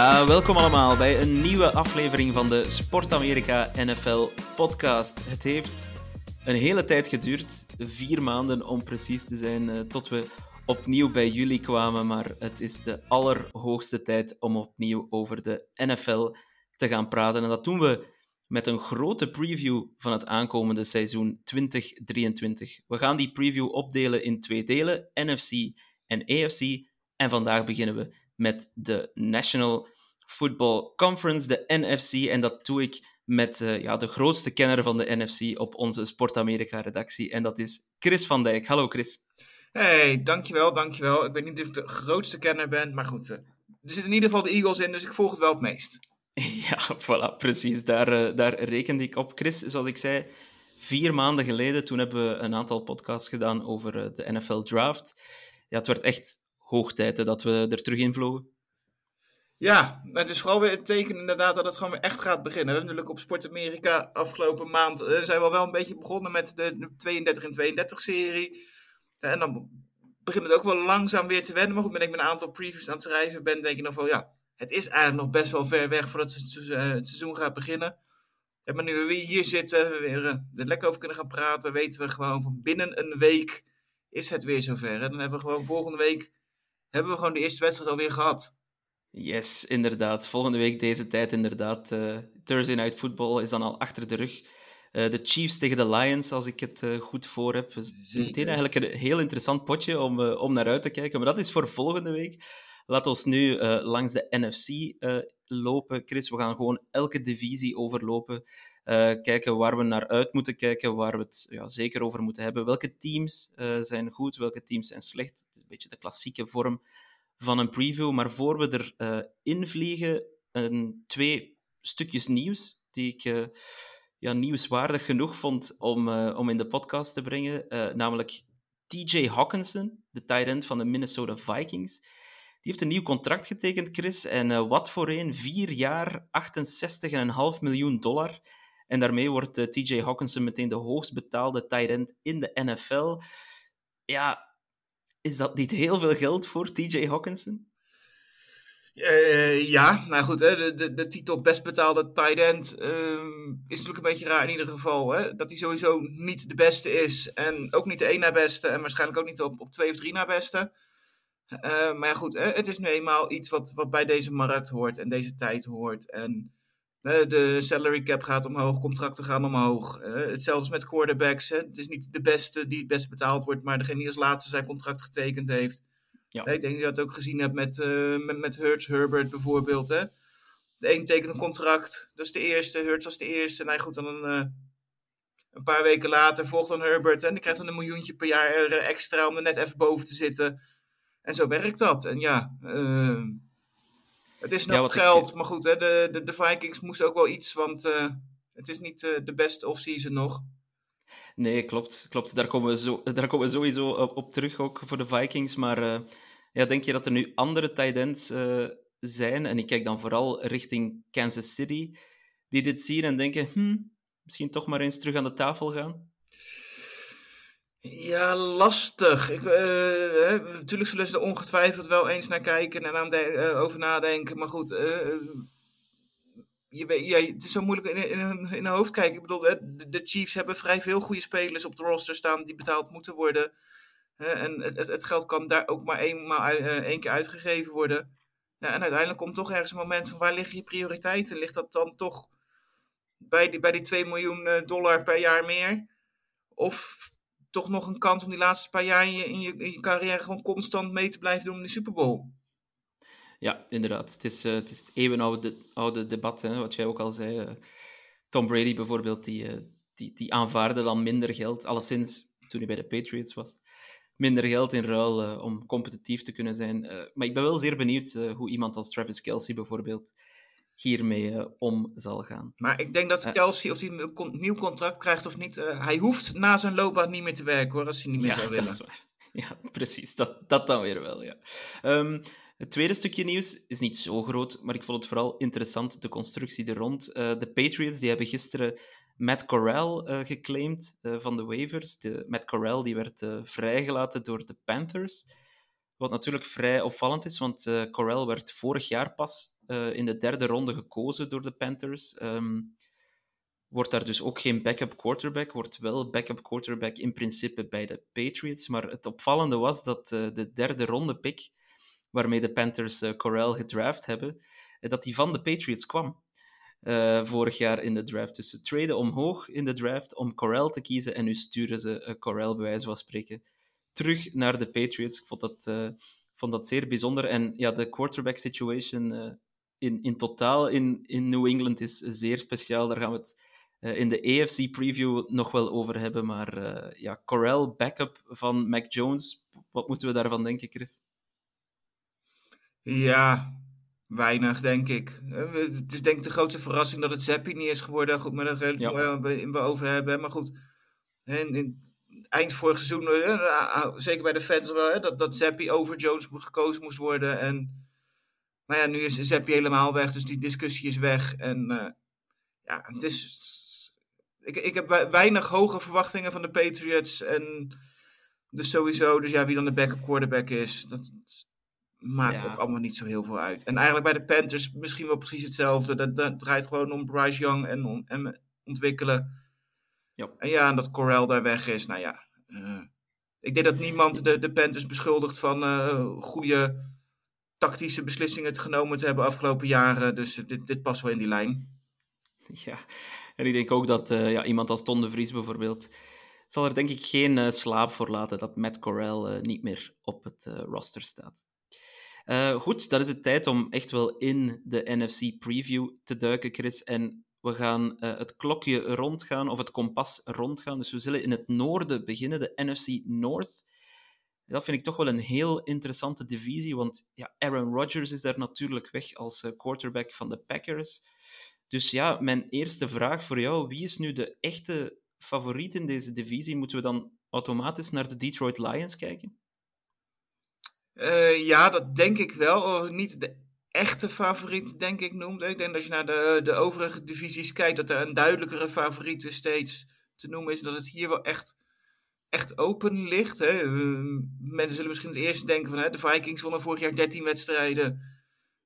Welkom allemaal bij een nieuwe aflevering van de Sport Amerika NFL podcast. Het heeft een hele tijd geduurd, vier maanden om precies te zijn, eh, tot we opnieuw bij jullie kwamen. Maar het is de allerhoogste tijd om opnieuw over de NFL te gaan praten. En dat doen we met een grote preview van het aankomende seizoen 2023. We gaan die preview opdelen in twee delen, NFC en AFC. En vandaag beginnen we met de National Football Conference, de NFC. En dat doe ik met eh, ja, de grootste kenner van de NFC op onze Sport Amerika-redactie. En dat is Chris van Dijk. Hallo Chris. Hey, dankjewel, dankjewel. Ik weet niet of ik de grootste kenner ben, maar goed. eh, er zitten in ieder geval de Eagles in, dus ik volg het wel het meest. Ja, voilà, precies. Daar, eh, daar rekende ik op. Chris, zoals ik zei, vier maanden geleden, toen hebben we een aantal podcasts gedaan over de NFL Draft. Ja, het werd echt hoog tijd hè, dat we er terug in vlogen. Ja, het is vooral weer het teken inderdaad dat het gewoon echt gaat beginnen. We natuurlijk op Sport Amerika afgelopen maand eh, zijn we wel een beetje begonnen met de 32 en 32 serie. en dan begint het ook wel langzaam weer te wennen. Maar goed, ben ik met een aantal previews aan het schrijven ben, denk ik nog wel, ja, het is eigenlijk nog best wel ver weg voordat het, se- eh, seizoen gaat beginnen. En maar nu we hier zitten, we weer eh, er lekker over kunnen gaan praten, weten we gewoon van binnen een week is het weer zover. En dan hebben we gewoon volgende week hebben we gewoon de eerste wedstrijd alweer gehad. Yes, inderdaad. Volgende week deze tijd inderdaad. eh, Thursday Night Football is dan al achter de rug. Eh, de Chiefs tegen de Lions, als ik het eh, goed voor heb. Dus Zeker. meteen eigenlijk een heel interessant potje om, om naar uit te kijken. Maar dat is voor volgende week. Laat ons nu eh, langs de NFC eh, lopen. Chris, we gaan gewoon elke divisie overlopen. Eh, kijken waar we naar uit moeten kijken, waar we het ja, zeker over moeten hebben. Welke teams zijn goed, welke teams zijn slecht. Het is een beetje de klassieke vorm van een preview. Maar voor we erin invliegen, een, twee stukjes nieuws die ik ja, nieuwswaardig genoeg vond om, om in de podcast te brengen. Namelijk TJ Hawkinson, de tight end van de Minnesota Vikings. Die heeft een nieuw contract getekend, Chris. En eh, wat voor een? Vier jaar, 68,5 miljoen dollar. En daarmee wordt eh, TJ Hawkinson meteen de hoogst betaalde tight end in de NFL. Ja, is dat niet heel veel geld voor TJ Hawkinson? Eh, ja, nou goed, hè, de, de, de titel best betaalde tight end ehm, is natuurlijk een beetje raar in ieder geval. Hè, dat hij sowieso niet de beste is en ook niet de één na beste en waarschijnlijk ook niet op, op twee of drie na beste. Eh, maar ja, goed, hè, het is nu eenmaal iets wat, wat bij deze markt hoort en deze tijd hoort. En eh, de salary cap gaat omhoog, contracten gaan omhoog. Eh, hetzelfde is met quarterbacks. Hè. Het is niet de beste die het best betaald wordt, maar degene die als laatste zijn contract getekend heeft. Ja. Ik denk dat je dat ook gezien hebt met, eh met, met Hurts Herbert bijvoorbeeld. Hè? De een tekent een contract, dat is de eerste. Hurts was de eerste. Nou goed, dan een, eh, een paar weken later volgt dan Herbert. En die krijgt dan een miljoentje per jaar eh, extra om er net even boven te zitten. En zo werkt dat. En ja, eh, het is nog Ja, wat ik- geld. Maar goed, hè, de, de, de Vikings moesten ook wel iets, want eh, het is niet eh, de beste offseason nog. Nee, klopt. klopt. Daar, komen we zo, daar komen we sowieso op, terug, ook voor de Vikings. Maar eh, ja, denk je dat er nu andere tight ends zijn? En ik kijk dan vooral richting Kansas City, die dit zien en denken, hm, misschien toch maar eens terug aan de tafel gaan? Ja, lastig. Ik, eh, natuurlijk zullen ze er ongetwijfeld wel eens naar kijken en aan de, eh, over nadenken. Maar goed, eh, je, weet- het is zo moeilijk in, in, in hun hoofd kijken. Ik bedoel, de, de Chiefs hebben vrij veel goede spelers op de roster staan die betaald moeten worden. En het, het, geld kan daar ook maar eenmaal, één keer uitgegeven worden. Ja, en uiteindelijk komt toch ergens een moment van waar liggen je prioriteiten? Ligt dat dan toch bij die, bij die 2 miljoen dollar per jaar meer? Of toch nog een kans om die laatste paar jaar in je, in je, in je carrière gewoon constant mee te blijven doen in de Super Bowl? Ja, inderdaad. Het is, eh, het, is het eeuwenoude oude debat, hè, wat jij ook al zei. eh. Tom Brady bijvoorbeeld, die, eh, die, die aanvaarde dan minder geld. Alleszins, toen hij bij de Patriots was. Minder geld in ruil om competitief te kunnen zijn. Maar ik ben wel zeer benieuwd hoe iemand als Travis Kelsey bijvoorbeeld hiermee eh, om zal gaan. Maar ik denk dat Eh. Kelsey, of hij een nieuw contract krijgt of niet, eh, hij hoeft na zijn loopbaan niet meer te werken hoor, als hij niet meer Ja, zou dat willen. is waar. Ja, precies. Dat, dat dan weer wel, ja. Ehm, het tweede stukje nieuws is niet zo groot, maar ik vond het vooral interessant, de constructie er rond. Eh, de Patriots die hebben gisteren Matt Corral eh, geclaimd eh, van de waivers. De, Matt Corral die werd eh, vrijgelaten door de Panthers. Wat natuurlijk vrij opvallend is, want Corral werd vorig jaar pas eh, in de derde ronde gekozen door de Panthers. Ehm, wordt daar dus ook geen backup quarterback, wordt wel backup quarterback in principe bij de Patriots. Maar het opvallende was dat eh, de derde ronde pick, waarmee de Panthers Corral gedraft hebben, dat die van de Patriots kwam. vorig jaar in de draft. Dus ze traden omhoog in de draft om Corral te kiezen en nu sturen ze Corral, bij wijze van spreken, terug naar de Patriots. Ik vond dat, eh, vond dat zeer bijzonder. En ja, de quarterback situation eh, in, in totaal in, in New England is zeer speciaal. Daar gaan we het eh, in de AFC preview nog wel over hebben. Maar ja, Corral, backup van Mac Jones. Wat moeten we daarvan denken, Chris? Ja, weinig denk ik. Het is denk ik de grootste verrassing dat het Zappi niet is geworden. Goed, maar daar gaan we het over hebben. Maar goed, in eind vorig seizoen, eh, eh, zeker bij de fans wel, dat, dat Zappi over Jones gekozen moest worden. En nou ja, nu is Zappi helemaal weg, dus die discussie is weg. En eh, ja, het is... Ik, ik heb wei- weinig hoge verwachtingen van de Patriots. En dus sowieso, dus ja, wie dan de backup quarterback is, dat maakt Ja. ook allemaal niet zo heel veel uit. En eigenlijk bij de Panthers misschien wel precies hetzelfde. Dat, dat draait gewoon om Bryce Young en, om, en ontwikkelen. En ja, en dat Corral daar weg is, nou ja. eh, ik denk dat niemand de, de Panthers beschuldigt van eh, goede tactische beslissingen te genomen te hebben afgelopen jaren. Dus eh, dit, dit past wel in die lijn. Ja, en ik denk ook dat ja, iemand als Ton de Vries bijvoorbeeld zal er denk ik geen slaap voor laten dat Matt Corral eh, niet meer op het roster staat. Goed, dan is het tijd om echt wel in de NFC preview te duiken, Chris. En we gaan eh, het klokje rondgaan, of het kompas rondgaan. Dus we zullen in het noorden beginnen, de NFC North. Dat vind ik toch wel een heel interessante divisie, want ja, Aaron Rodgers is daar natuurlijk weg als eh, quarterback van de Packers. Dus ja, mijn eerste vraag voor jou: wie is nu de echte favoriet in deze divisie? Moeten we dan automatisch naar de Detroit Lions kijken? Eh, ja, dat denk ik wel. Oh, niet de echte favoriet, denk ik, noemt. Ik denk dat je naar de, de overige divisies kijkt, dat er een duidelijkere favoriet steeds te noemen is. Dat het hier wel echt, echt open ligt. Hè. Eh, mensen zullen misschien het eerste denken van hè, de Vikings wonnen vorig jaar 13 wedstrijden.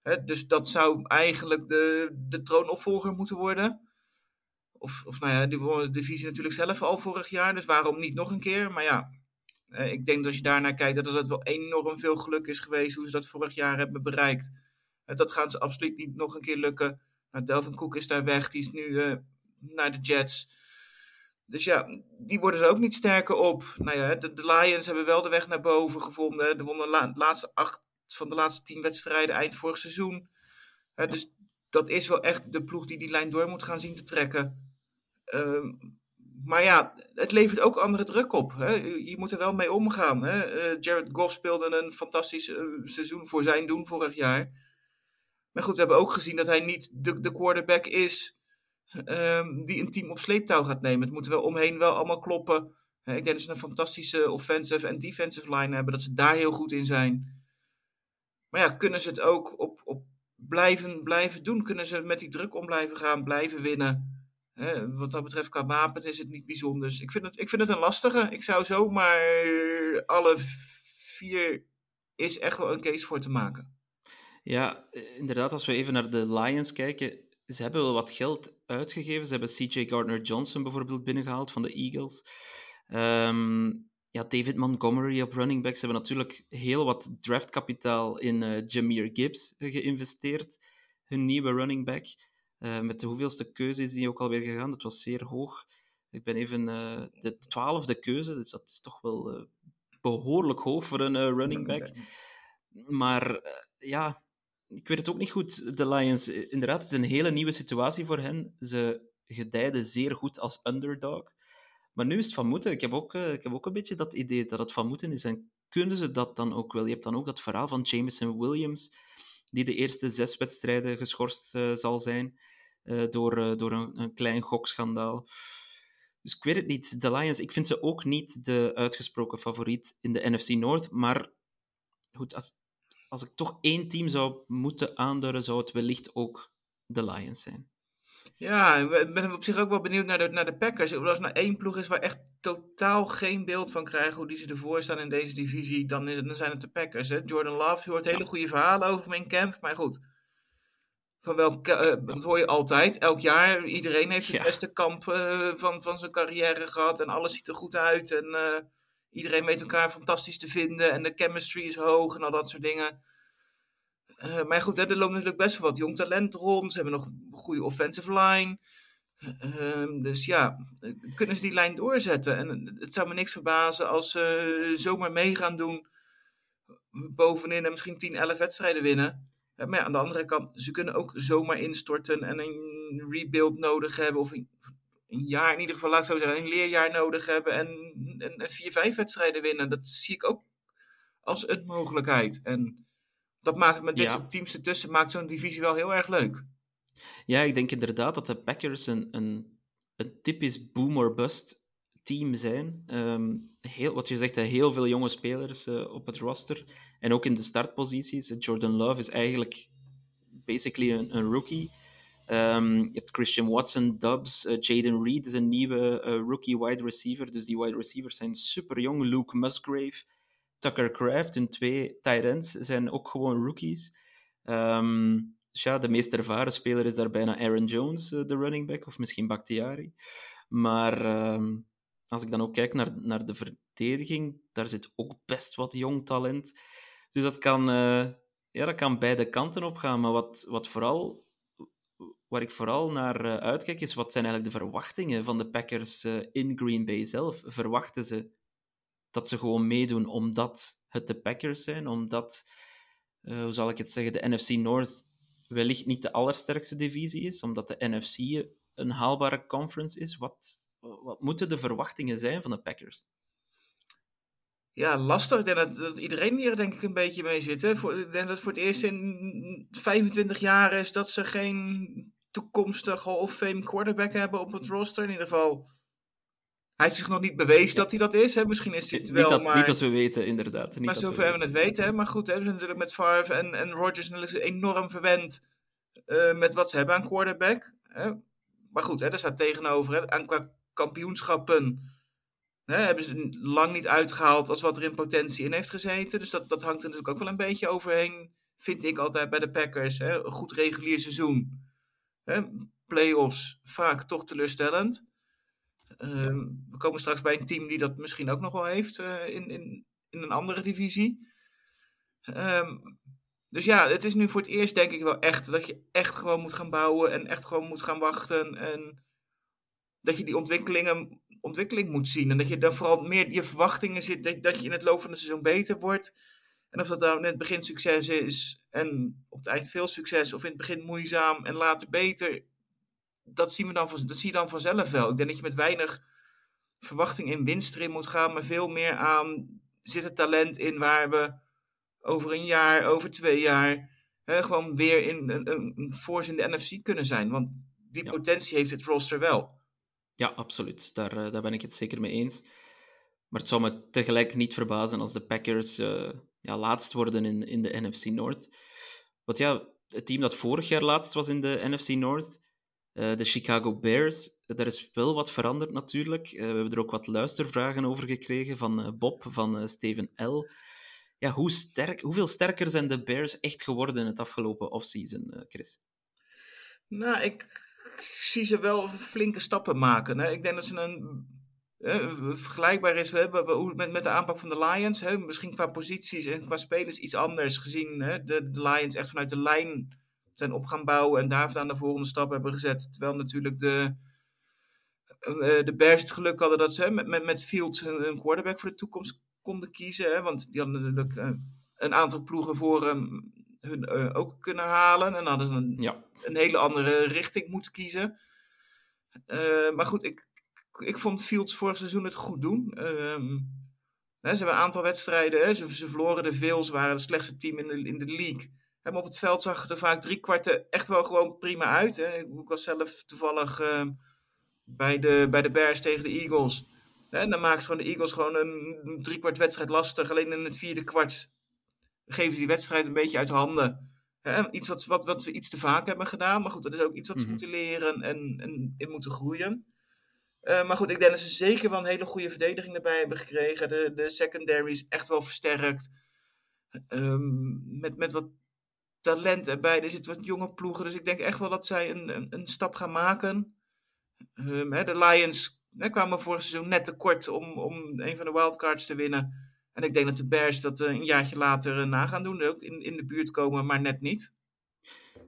Hè, dus dat zou eigenlijk de, de troonopvolger moeten worden. Of, of nou ja, die wonnen de divisie natuurlijk zelf al vorig jaar. Dus waarom niet nog een keer? Maar ja, eh, ik denk dat als je daarnaar kijkt, dat het wel enorm veel geluk is geweest hoe ze dat vorig jaar hebben bereikt. Dat gaan ze absoluut niet nog een keer lukken. Nou, Delvin Cook is daar weg, die is nu eh, naar de Jets. Dus ja, die worden er ook niet sterker op. Nou ja, de, de Lions hebben wel de weg naar boven gevonden. De wonnen la- de laatste acht van de laatste tien wedstrijden eind vorig seizoen. Dus dat is wel echt de ploeg die die lijn door moet gaan zien te trekken. Ehm, maar ja, het levert ook andere druk op. Hè? Je je moet er wel mee omgaan. Hè? Eh, Jared Goff speelde een fantastisch eh, seizoen voor zijn doen vorig jaar. Maar goed, we hebben ook gezien dat hij niet de, de quarterback is ehm, die een team op sleeptouw gaat nemen. Het moet wel omheen wel allemaal kloppen. Ik denk dat ze een fantastische offensive en defensive line hebben. Dat ze daar heel goed in zijn. Maar ja, kunnen ze het ook op, op blijven, blijven doen? Kunnen ze met die druk om blijven gaan, blijven winnen? Wat dat betreft, qua wapens is het niet bijzonders. Ik vind het, ik vind het een lastige. Ik zou zomaar alle vier is echt wel een case voor te maken. Ja, eh, inderdaad, als we even naar de Lions kijken, ze hebben wel wat geld uitgegeven. Ze hebben CJ Gardner-Johnson bijvoorbeeld binnengehaald van de Eagles. Ehm, ja, David Montgomery op running back. Ze hebben natuurlijk heel wat draftkapitaal in eh Jameer Gibbs geïnvesteerd, hun nieuwe running back. Eh, met de hoeveelste keuze is die ook alweer gegaan? Dat was zeer hoog. Ik ben even de twaalfde keuze, dus dat is toch wel eh, behoorlijk hoog voor een running back. Maar ja, ik weet het ook niet goed, de Lions. Eh, Inderdaad, het is een hele nieuwe situatie voor hen. Ze gedijden zeer goed als underdog. Maar nu is het van moeten. Ik heb, ook, ik heb ook een beetje dat idee dat het van moeten is. En kunnen ze dat dan ook wel? Je hebt dan ook dat verhaal van Jameson Williams, die de eerste zes wedstrijden geschorst zal zijn door, door een, een klein gokschandaal. Dus ik weet het niet. De Lions, ik vind ze ook niet de uitgesproken favoriet in de NFC North. Maar goed, als, als ik toch één team zou moeten aanduiden, zou het wellicht ook de Lions zijn. Ja, ik ben op zich ook wel benieuwd naar de, naar de Packers. Als er nou één ploeg is waar echt totaal geen beeld van krijgen hoe die ze ervoor staan in deze divisie, dan, dan zijn het de Packers. Hè? Jordan Love, je hoort hele goede verhalen over in camp, maar goed. Van welk, uh, dat hoor je altijd, elk jaar. Iedereen heeft het beste kamp uh, van, van zijn carrière gehad en alles ziet er goed uit. En uh, iedereen weet elkaar fantastisch te vinden en de chemistry is hoog en al dat soort dingen. maar goed, hè, er loopt natuurlijk best wel wat jong talent rond. Ze hebben nog een goede offensive line. Ehm, dus ja, kunnen ze die lijn doorzetten? En het zou me niks verbazen als ze zomaar mee gaan doen. Bovenin en misschien 10, 11 wedstrijden winnen. Maar ja, aan de andere kant, ze kunnen ook zomaar instorten en een rebuild nodig hebben. Of een jaar in ieder geval, laat ik zo zeggen, een leerjaar nodig hebben. En, en, en vier, vijf wedstrijden winnen. Dat zie ik ook als een mogelijkheid. En dat maakt met dit soort teams ertussen, maakt zo'n divisie wel heel erg leuk. Ja, ik denk inderdaad dat de Packers een, een, een typisch boom or bust team zijn. Ehm, heel, wat je zegt, heel veel jonge spelers uh, op het roster. En ook in de startposities. Jordan Love is eigenlijk basically een, een rookie. Um, je hebt Christian Watson, Dubs, uh, Jaden Reed is een nieuwe uh, rookie wide receiver. Dus die wide receivers zijn super jong. Luke Musgrave, Tucker Craft, hun twee tight ends zijn ook gewoon rookies. Um, dus ja, de meest ervaren speler is daar bijna Aaron Jones, de running back, of misschien Bakhtiari. Maar um, als ik dan ook kijk naar, naar de verdediging, daar zit ook best wat jong talent. Dus dat kan, ja, dat kan beide kanten op gaan. Maar wat, wat vooral, waar ik vooral naar uh, uitkijk, is wat zijn eigenlijk de verwachtingen van de Packers uh, in Green Bay zelf? Verwachten ze dat ze gewoon meedoen omdat het de Packers zijn? Omdat, hoe zal ik het zeggen, de NFC North wellicht niet de allersterkste divisie is, omdat de NFC een haalbare conference is? Wat, wat moeten de verwachtingen zijn van de Packers? Ja, lastig. Ik denk dat, dat, iedereen hier denk ik een beetje mee zit. Hè? Voor, ik denk dat het voor het eerst in 25 jaar is dat ze geen toekomstig Hall of Fame quarterback hebben op het roster. In ieder geval, hij heeft zich nog niet bewezen dat hij dat is. Hè? Misschien is hij het wel, niet dat, maar... Niet als we weten, inderdaad. Niet maar zover we, we het weten. Hè? Maar goed, hebben ze natuurlijk met Favre en, en Rodgers enorm verwend uh, met wat ze hebben aan quarterback. Hè? Maar goed, hè, daar staat tegenover. Hè? Aan qua kampioenschappen hè, hebben ze lang niet uitgehaald als wat er in potentie in heeft gezeten. Dus dat, dat hangt er natuurlijk ook wel een beetje overheen, vind ik altijd bij de Packers. Hè. Een goed regulier seizoen. Hè. Playoffs vaak toch teleurstellend. Uh, we komen straks bij een team die dat misschien ook nog wel heeft uh, in, in, in een andere divisie. Um, dus ja, het is nu voor het eerst denk ik wel echt dat je echt gewoon moet gaan bouwen en echt gewoon moet gaan wachten. En dat je die ontwikkelingen, ontwikkeling moet zien. En dat je dan vooral meer je verwachtingen zit, dat, dat je in het loop van het seizoen beter wordt. En of dat nou in het begin succes is en op het eind veel succes, of in het begin moeizaam en later beter, dat, zien we dan, dat zie je dan vanzelf wel. Ik denk dat je met weinig verwachting in winst erin moet gaan, maar veel meer aan zit het talent in waar we over een jaar, over twee jaar, hè, gewoon weer in een, een, een force in de NFC kunnen zijn. Want die Ja. potentie heeft het roster wel. Ja, absoluut. Daar, eh, daar ben ik het zeker mee eens. Maar het zou me tegelijk niet verbazen als de Packers eh, ja, laatst worden in, in de NFC North. Want ja, het team dat vorig jaar laatst was in de NFC North, eh, de Chicago Bears, daar is wel wat veranderd natuurlijk. We hebben er ook wat luistervragen over gekregen van Bob, van Steven L. Ja, hoe sterk, hoeveel sterker zijn de Bears echt geworden het afgelopen offseason, Chris? Nou, ik zie ze wel flinke stappen maken. Hè. Ik denk dat ze een. eh, vergelijkbaar is hè, met, met de aanpak van de Lions. Hè. Misschien qua posities en qua spelers iets anders. Gezien hè, de, Lions echt vanuit de lijn zijn op gaan bouwen. En daar vandaan de volgende stap hebben gezet. Terwijl natuurlijk de, eh, de Bears het geluk hadden dat ze met, met, met Fields een, quarterback voor de toekomst konden kiezen. Want die hadden natuurlijk eh, een aantal ploegen voor hem hun eh, ook kunnen halen. En hadden ze een Ja, een hele andere richting moeten kiezen. Eh, maar goed, ik ik vond Fields vorig seizoen het goed doen. Ehm, hè, ze hebben een aantal wedstrijden, hè, ze, ze verloren de veel, ze waren het slechtste team in de, in de league. Hè, maar op het veld zag het er vaak drie kwarten echt wel gewoon prima uit. Hè. Ik was zelf toevallig ehm, bij, de, bij de Bears tegen de Eagles. En dan maakt gewoon de Eagles gewoon een driekwart wedstrijd lastig. Alleen in het vierde kwart geven ze die wedstrijd een beetje uit handen. Hè, iets wat, wat, wat we iets te vaak hebben gedaan. Maar goed, dat is ook iets wat ze Mhm. moeten leren en, en in moeten groeien. Eh, maar goed, ik denk dat ze zeker wel een hele goede verdediging erbij hebben gekregen. De, de secondary is echt wel versterkt. Ehm, met, met wat talent erbij. Er zitten wat jonge ploegen. Dus ik denk echt wel dat zij een, een, een stap gaan maken. Ehm, hè, de Lions hè, kwamen vorig seizoen net tekort om, om een van de wildcards te winnen. En ik denk dat de Bears dat eh, een jaartje later eh, na gaan doen. Ook in, in de buurt komen, maar net niet.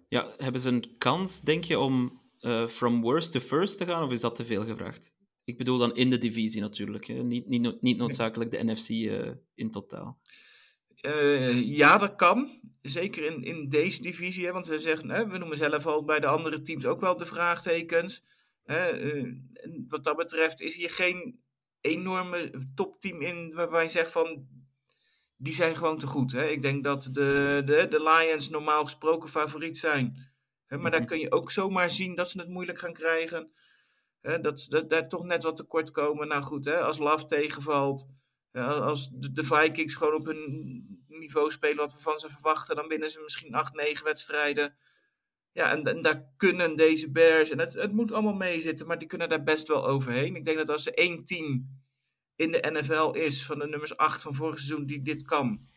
Ja, hebben ze een kans, denk je, om eh, from worst to first te gaan, of is dat te veel gevraagd? Ik bedoel dan in de divisie natuurlijk, hè? Niet, niet, niet noodzakelijk de NFC in totaal. Ja, dat kan. Zeker in, in deze divisie. Hè, want we, zeggen, hè, we noemen zelf al bij de andere teams ook wel de vraagtekens. Hè, wat dat betreft is hier geen enorme topteam in waarbij je zegt van... Die zijn gewoon te goed. Hè. Ik denk dat de, de, de Lions normaal gesproken favoriet zijn. Hè, maar daar kun je ook zomaar zien dat ze het moeilijk gaan krijgen. Hè, dat ze dat, daar toch net wat tekort komen. Nou goed, hè, als Love tegenvalt... Als de, de Vikings gewoon op hun niveau spelen wat we van ze verwachten, dan winnen ze misschien 8, 9 wedstrijden. Ja, en, daar kunnen deze Bears, en het, het moet allemaal meezitten, maar die kunnen daar best wel overheen. Ik denk dat als er één team in de NFL is van de nummers 8 van vorig seizoen die dit kan.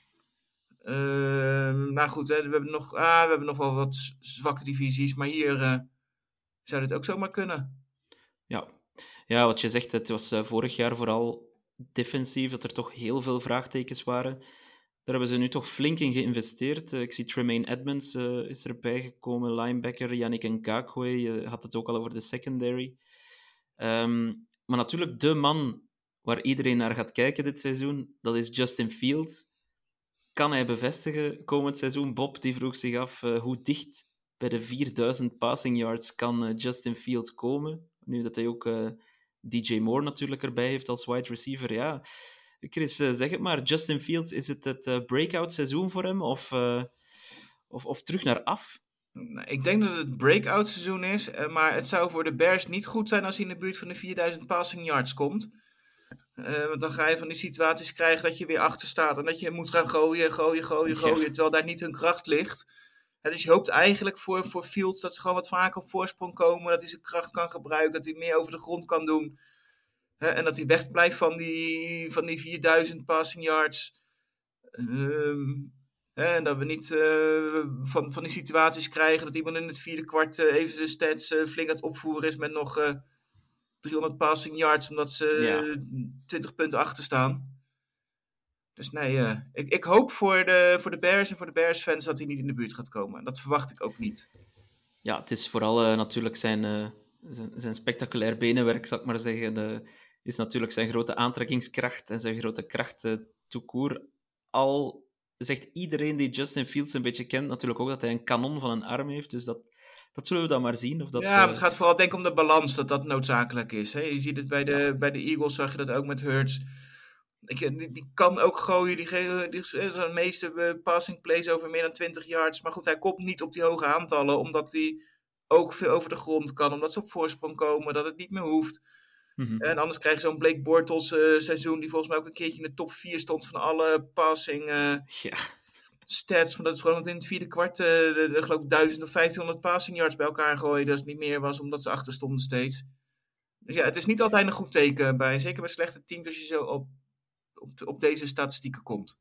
Ehm nou goed, hè, we, hebben nog, ah, we hebben nog wel wat zwakke divisies, maar hier eh, zou dit ook zomaar kunnen. Ja. ja, wat je zegt, het was eh, vorig jaar vooral defensief, dat er toch heel veel vraagtekens waren. Daar hebben ze nu toch flink in geïnvesteerd. Eh, ik zie Tremaine Edmonds eh, is erbij gekomen, linebacker, Yannick Ngakwe, je had het ook al over de secondary. Ehm, maar natuurlijk, de man waar iedereen naar gaat kijken dit seizoen, dat is Justin Fields. Kan hij bevestigen komend seizoen? Bob die vroeg zich af eh, hoe dicht bij de 4000 passing yards kan Justin Fields komen. Nu dat hij ook DJ Moore natuurlijk erbij heeft als wide receiver. Ja, Chris, eh, zeg het maar. Justin Fields, is het het eh, breakout seizoen voor hem? Of, eh, of, of terug naar af? Nou, Ik denk dat het het breakout seizoen is, maar het zou voor de Bears niet goed zijn als hij in de buurt van de 4000 passing yards komt. Want dan ga je van die situaties krijgen dat je weer achter staat en dat je moet gaan gooien, gooien, gooien, Ja. gooien, terwijl daar niet hun kracht ligt. Dus je hoopt eigenlijk voor, voor Fields dat ze gewoon wat vaker op voorsprong komen, dat hij zijn kracht kan gebruiken, dat hij meer over de grond kan doen. Hè, en dat hij wegblijft van die, van die 4000 passing yards. Ehm, hè, en dat we niet eh, van, van die situaties krijgen dat iemand in het vierde kwart eh, even zijn stats eh, flink aan het opvoeren is met nog eh 300 passing yards, omdat ze Ja. eh, 20 punten achter staan. Dus nee, ik, ik hoop voor de, voor de Bears en voor de Bears-fans dat hij niet in de buurt gaat komen. Dat verwacht ik ook niet. Ja, het is vooral natuurlijk zijn, zijn, zijn spectaculair benenwerk, zal ik maar zeggen. De, is natuurlijk zijn grote aantrekkingskracht en zijn grote kracht uh. Al zegt iedereen die Justin Fields een beetje kent natuurlijk ook dat hij een kanon van een arm heeft. Dus dat, dat zullen we dan maar zien. Of dat, ja, eh, het gaat vooral denk ik om de balans, dat dat noodzakelijk is. Hè? Je ziet het bij de, bij de Eagles, zag je dat ook met Hurts. Ik, die, die kan ook gooien, die, die, de meeste eh, passing plays over meer dan 20 yards. Maar goed, hij komt niet op die hoge aantallen, omdat hij ook veel over de grond kan. Omdat ze op voorsprong komen, dat het niet meer hoeft. Mhm. En anders krijg je zo'n Blake Bortles eh, seizoen, die volgens mij ook een keertje in de top 4 stond van alle passing eh, Ja, stats. Maar dat is gewoon in het vierde kwart, eh, de, de, geloof ik, 1000 of 1500 passing yards bij elkaar gooien. Dat het niet meer was, omdat ze achter stonden steeds. Dus ja, het is niet altijd een goed teken bij, zeker bij slechte teams, als je zo op, op, op deze statistieken komt.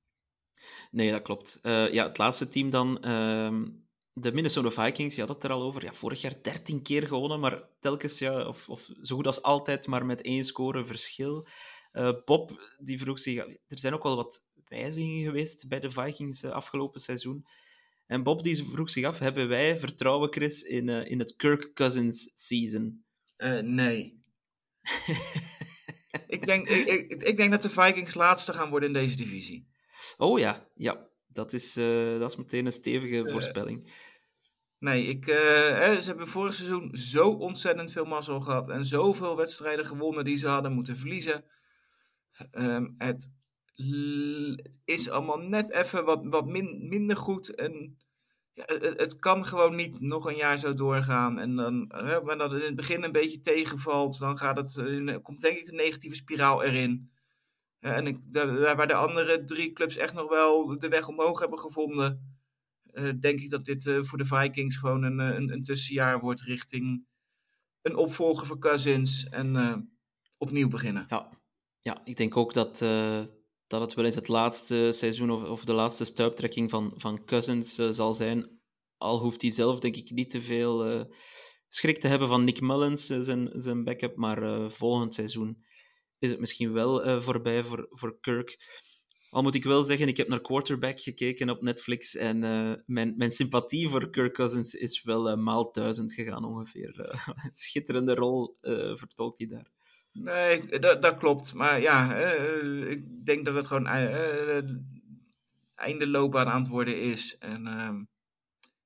nee, dat klopt. Ja, het laatste team dan. ehm, de Minnesota Vikings, je had het er al over. Ja, vorig jaar 13 keer gewonnen, maar telkens, ja, of, of zo goed als altijd, maar met één score verschil. Eh, Bob die vroeg zich, er zijn ook wel wat wijzigingen geweest bij de Vikings eh, afgelopen seizoen. En Bob die vroeg zich af, hebben wij vertrouwen, Chris, in, eh, in het Kirk Cousins season? Nee. ik, denk, ik, ik, ik denk dat de Vikings laatste gaan worden in deze divisie. Oh ja, ja. Dat is, dat is meteen een stevige voorspelling. Nee, ik, eh, ze hebben vorig seizoen zo ontzettend veel mazzel gehad. En zoveel wedstrijden gewonnen die ze hadden moeten verliezen. Ehm, het, het is allemaal net even wat, wat min- minder goed. En ja, het, kan gewoon niet nog een jaar zo doorgaan. En dan, maar dat het in het begin een beetje tegenvalt, dan gaat het, in- komt denk ik de negatieve spiraal erin. En ik, daar waar de andere drie clubs echt nog wel de weg omhoog hebben gevonden, denk ik dat dit eh, voor de Vikings gewoon een, eh, een, een tussenjaar wordt richting een opvolger voor Cousins en eh, opnieuw beginnen. Ja, ja ik denk ook dat, eh, dat het wel eens het laatste seizoen of, of de laatste stuiptrekking van, van Cousins eh, zal zijn. Al hoeft hij zelf, denk ik, niet te veel eh, schrik te hebben van Nick Mullins, eh, zijn, zijn backup. Maar eh, volgend seizoen is het misschien wel eh, voorbij voor, voor Kirk. Al moet ik wel zeggen, ik heb naar Quarterback gekeken op Netflix en eh, mijn, mijn sympathie voor Kirk Cousins is wel eh, maal duizend gegaan ongeveer. Eh, schitterende rol vertolkt hij daar. Nee, dat, dat klopt. Maar ja, ik denk dat het gewoon einde loopbaan aan het worden is. En ehm,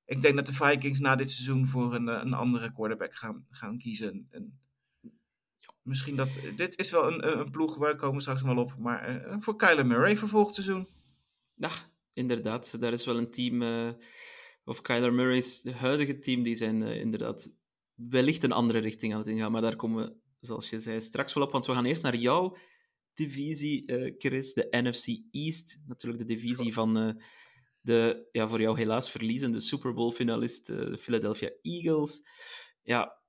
ik denk dat de Vikings na dit seizoen voor een, een andere quarterback gaan, gaan kiezen. En misschien dat... Dit is wel een, een een ploeg, waar komen we straks wel op. Maar eh, voor Kyler Murray voor volgend seizoen. Ja, inderdaad. Daar is wel een team, eh, of Kyler Murray's huidige team, die zijn eh, inderdaad wellicht een andere richting aan het ingaan. Maar daar komen we, zoals je zei, straks wel op. Want we gaan eerst naar jouw divisie, eh, Chris, de NFC East. Natuurlijk de divisie van eh, de, ja, voor jou helaas verliezende Super Bowl-finalist, eh, de Philadelphia Eagles. Ja,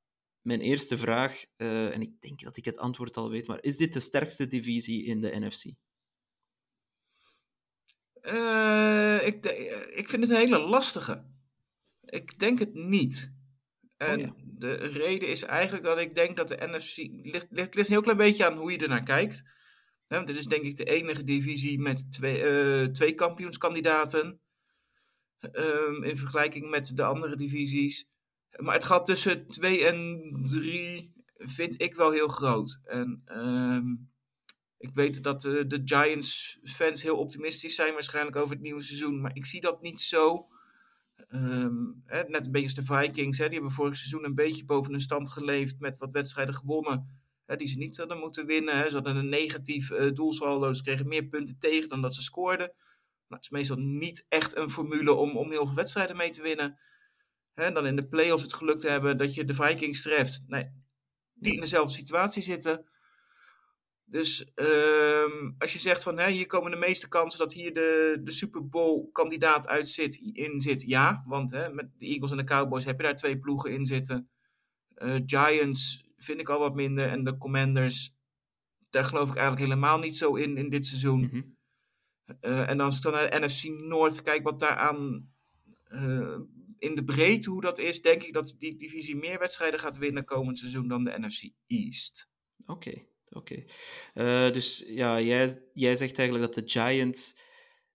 mijn eerste vraag, eh, en ik denk dat ik het antwoord al weet, maar is dit de sterkste divisie in de NFC? Eh, ik, ik vind het een hele lastige. Ik denk het niet. En Oh ja. de reden is eigenlijk dat ik denk dat de NFC... Ligt, ligt, ligt een heel klein beetje aan hoe je ernaar kijkt. Dit is denk ik de enige divisie met twee, eh, twee kampioenskandidaten. ehm, in vergelijking met de andere divisies. Maar het gat tussen 2 en 3 vind ik wel heel groot. En ehm, ik weet dat eh, de Giants-fans heel optimistisch zijn waarschijnlijk over het nieuwe seizoen. Maar ik zie dat niet zo. Ehm, hè, net een beetje als de Vikings. Hè, die hebben vorig seizoen een beetje boven hun stand geleefd met wat wedstrijden gewonnen. Hè, die ze niet hadden moeten winnen. Ze hadden een negatief eh doelsaldo. Ze kregen meer punten tegen dan dat ze scoorden. Nou, het is meestal niet echt een formule om, om heel veel wedstrijden mee te winnen. Hè, dan in de playoffs het geluk te hebben dat je de Vikings treft. Nee, die in dezelfde situatie zitten. Dus ehm, als je zegt van hè, hier komen de meeste kansen dat hier de, de Super Bowl kandidaat uit zit, in zit, ja. Want hè, met de Eagles en de Cowboys heb je daar twee ploegen in zitten. Eh, Giants vind ik al wat minder. En de Commanders, daar geloof ik eigenlijk helemaal niet zo in in dit seizoen. Mhm. Eh, en als ik dan naar de NFC North kijk, wat daaraan eh in de breedte hoe dat is, denk ik dat die divisie meer wedstrijden gaat winnen komend seizoen dan de NFC East. Oké, oké. Eh, dus ja, jij, jij zegt eigenlijk dat de Giants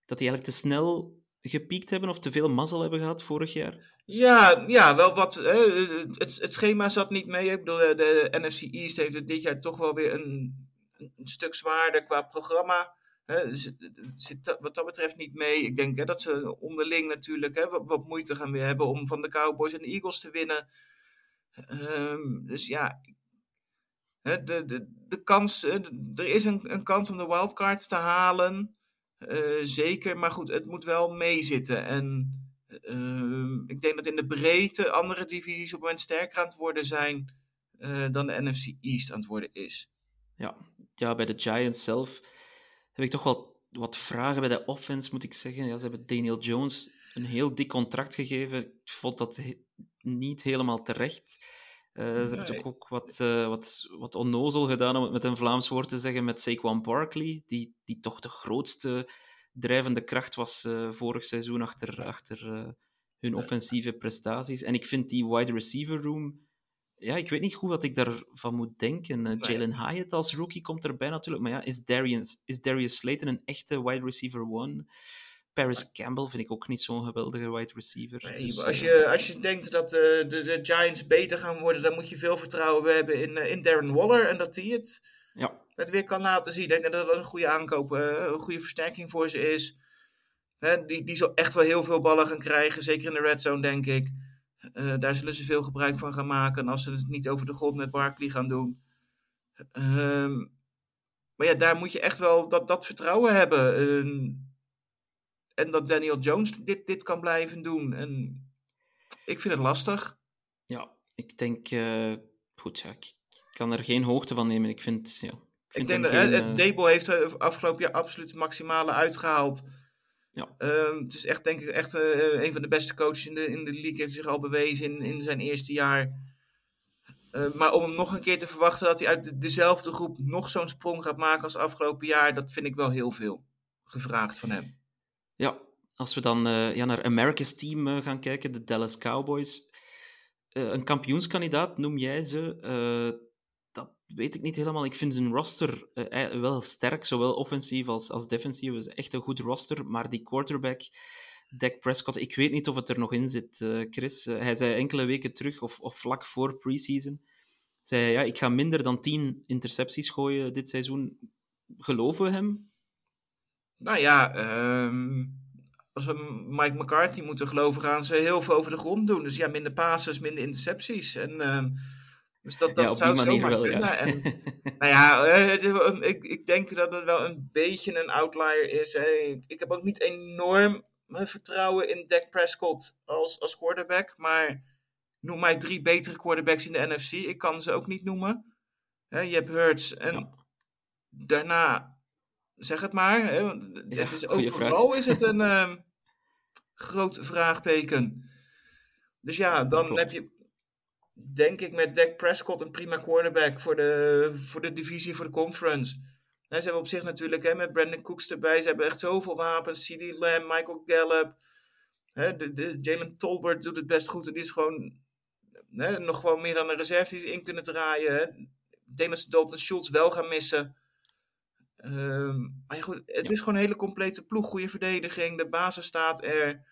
dat die eigenlijk te snel gepiekt hebben of te veel mazzel hebben gehad vorig jaar. Ja, ja wel wat. hè, het, het schema zat niet mee. Ik bedoel, de, de NFC East heeft het dit jaar toch wel weer een, een stuk zwaarder qua programma. Hè, dus het zit dat- wat dat betreft niet mee. Ik denk hè, dat ze onderling natuurlijk hè, wat, moeite gaan weer hebben om van de Cowboys en de Eagles te winnen. Ehm, dus ja, hè, de, de, de kans, er is een, een kans om de wildcards te halen. Eh, zeker, maar goed, het moet wel meezitten. En ehm, ik denk dat in de breedte andere divisies op het moment sterker aan het worden zijn eh, dan de NFC East aan het worden is. Ja, ja, bij de Giants zelf heb ik toch wel wat vragen bij de offense, moet ik zeggen. Ja, ze hebben Daniel Jones een heel dik contract gegeven. Ik vond dat he- niet helemaal terecht. Eh, ze hebben toch ook wat, eh, wat, wat onnozel gedaan, om het met een Vlaams woord te zeggen, met Saquon Barkley, die, die toch de grootste drijvende kracht was eh, vorig seizoen achter, achter hun offensieve prestaties. En ik vind die wide receiver room ja, ik weet niet goed wat ik daarvan moet denken. Eh. Jalen Hyatt als rookie komt erbij natuurlijk. Maar ja, is Darius, is Darius Slayton een echte wide receiver one? Paris Campbell vind ik ook niet zo'n geweldige wide receiver. Nee, Dus, als, eh, je, als je denkt dat eh, de, de Giants beter gaan worden, dan moet je veel vertrouwen hebben in, in Darren Waller en dat hij het, Ja, het weer kan laten zien. Ik denk dat dat een goede aankoop, een goede versterking voor ze is. Hè, die, die zal echt wel heel veel ballen gaan krijgen, zeker in de red zone, denk ik. Uh, daar zullen ze veel gebruik van gaan maken als ze het niet over de grond met Barkley gaan doen. Uh, maar ja, daar moet je echt wel dat, dat vertrouwen hebben. Uh, en dat Daniel Jones dit, dit kan blijven doen. En ik vind het lastig. Ja, ik denk, uh, goed, ja, ik kan er geen hoogte van nemen. Ik vind, ja, ik, denk dat geen, uh, Dable heeft er afgelopen jaar absoluut het maximale uitgehaald. Ja. Uh, het is echt, denk ik, echt uh, een van de beste coaches in de, in de league. Heeft zich al bewezen in, in zijn eerste jaar. Uh, maar om hem nog een keer te verwachten dat hij uit de, dezelfde groep nog zo'n sprong gaat maken als afgelopen jaar, dat vind ik wel heel veel gevraagd van hem. Ja, als we dan ja, naar America's team gaan kijken, de Dallas Cowboys. een kampioenskandidaat noem jij ze weet ik niet helemaal. Ik vind hun roster uh, wel sterk, zowel offensief als, als defensief. Het is echt een goed roster, maar die quarterback, Dak Prescott, ik weet niet of het er nog in zit, uh, Chris. Hij zei enkele weken terug, of, of vlak voor preseason, zei ja, ik ga minder dan 10 intercepties gooien dit seizoen. Geloven we hem? Nou ja, um, als we Mike McCarthy moeten geloven, gaan ze heel veel over de grond doen. Dus ja, minder passes, minder intercepties. En... Um, dus dat, dat ja, zou manier wel, kunnen. ja. En, nou ja, het, ik, ik denk dat het wel een beetje een outlier is. Ik, ik heb ook niet enorm vertrouwen in Dak Prescott als, als quarterback. Maar noem mij drie betere quarterbacks in de NFC. Ik kan ze ook niet noemen. je hebt Hurts en Ja. daarna, zeg het maar. Het is overal vraag. is het een ehm, groot vraagteken. Dus ja, dan heb je denk ik met Dak Prescott een prima quarterback voor de, voor de divisie, voor de conference. Ze hebben op zich natuurlijk hè, met Brandon Cooks erbij. Ze hebben echt zoveel wapens. CD Lamb, Michael Gallup. Hè, de, de, Jalen Tolbert doet het best goed. En die is gewoon hè, nog gewoon meer dan een reserve die ze in kunnen draaien. Hè. Ik denk dat ze Dalton Schultz wel gaan missen. Ehm, maar ja, goed, het Ja. is gewoon een hele complete ploeg. Goede verdediging. De basis staat er.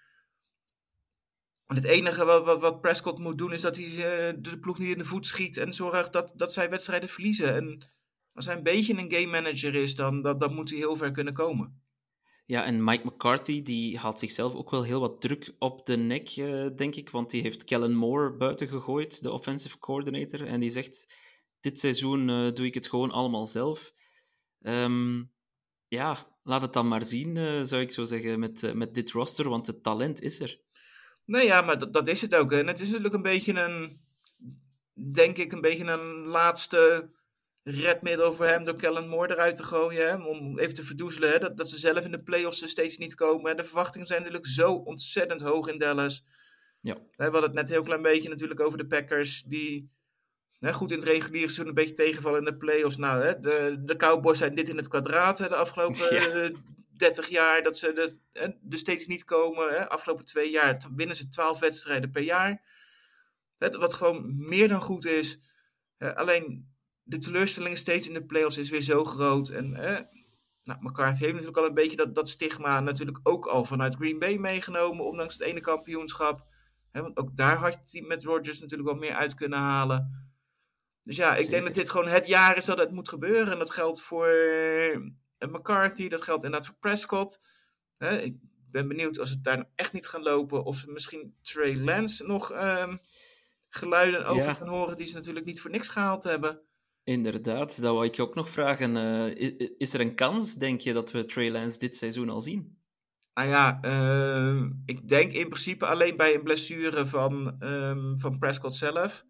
En het enige wat, wat, wat Prescott moet doen is dat hij eh, de ploeg niet in de voet schiet en zorgt dat, dat zij wedstrijden verliezen. En als hij een beetje een game manager is, dan, dan moet hij heel ver kunnen komen. Ja, en Mike McCarthy die haalt zichzelf ook wel heel wat druk op de nek, eh, denk ik. Want die heeft Kellen Moore buiten gegooid, de offensive coordinator. En die zegt, dit seizoen eh, doe ik het gewoon allemaal zelf. Ehm, ja, laat het dan maar zien, zou ik zo zeggen, met, met dit roster. Want het talent is er. Nee, ja, maar dat, dat is het ook. En het is natuurlijk een beetje een, denk ik, een beetje een laatste redmiddel voor hem door Kellen Moore eruit te gooien. Hè, om even te verdoezelen hè, dat, dat ze zelf in de playoffs er steeds niet komen. En de verwachtingen zijn natuurlijk zo ontzettend hoog in Dallas. Ja. We hadden het net heel klein beetje natuurlijk over de Packers, die hè, goed in het reguliere seizoen een beetje tegenvallen in de playoffs. Nou, hè, de, de Cowboys zijn dit in het kwadraat hè, de afgelopen Ja. Eh, 30 jaar. Dat ze de, hè, er steeds niet komen. Hè. Afgelopen twee jaar winnen ze 12 wedstrijden per jaar. Hè, wat gewoon meer dan goed is. Alleen de teleurstelling steeds in de playoffs is weer zo groot. En hè, nou, McCarthy heeft natuurlijk al een beetje dat, dat stigma natuurlijk ook al vanuit Green Bay meegenomen, ondanks het ene kampioenschap. Hè, want ook daar had hij met Rodgers natuurlijk wel meer uit kunnen halen. Dus ja, ik denk dat dit gewoon het jaar is dat het moet gebeuren. En dat geldt voor eh, McCarthy, dat geldt inderdaad voor Prescott. Hè, ik ben benieuwd als het daar nou echt niet gaan lopen, of we misschien Trey Lance nog ehm, geluiden over Ja. gaan horen die ze natuurlijk niet voor niks gehaald hebben. Inderdaad, dat wou ik je ook nog vragen. Eh, is er een kans, denk je, dat we Trey Lance dit seizoen al zien? Nou ja, ehm, ik denk in principe alleen bij een blessure van, ehm, van Prescott zelf.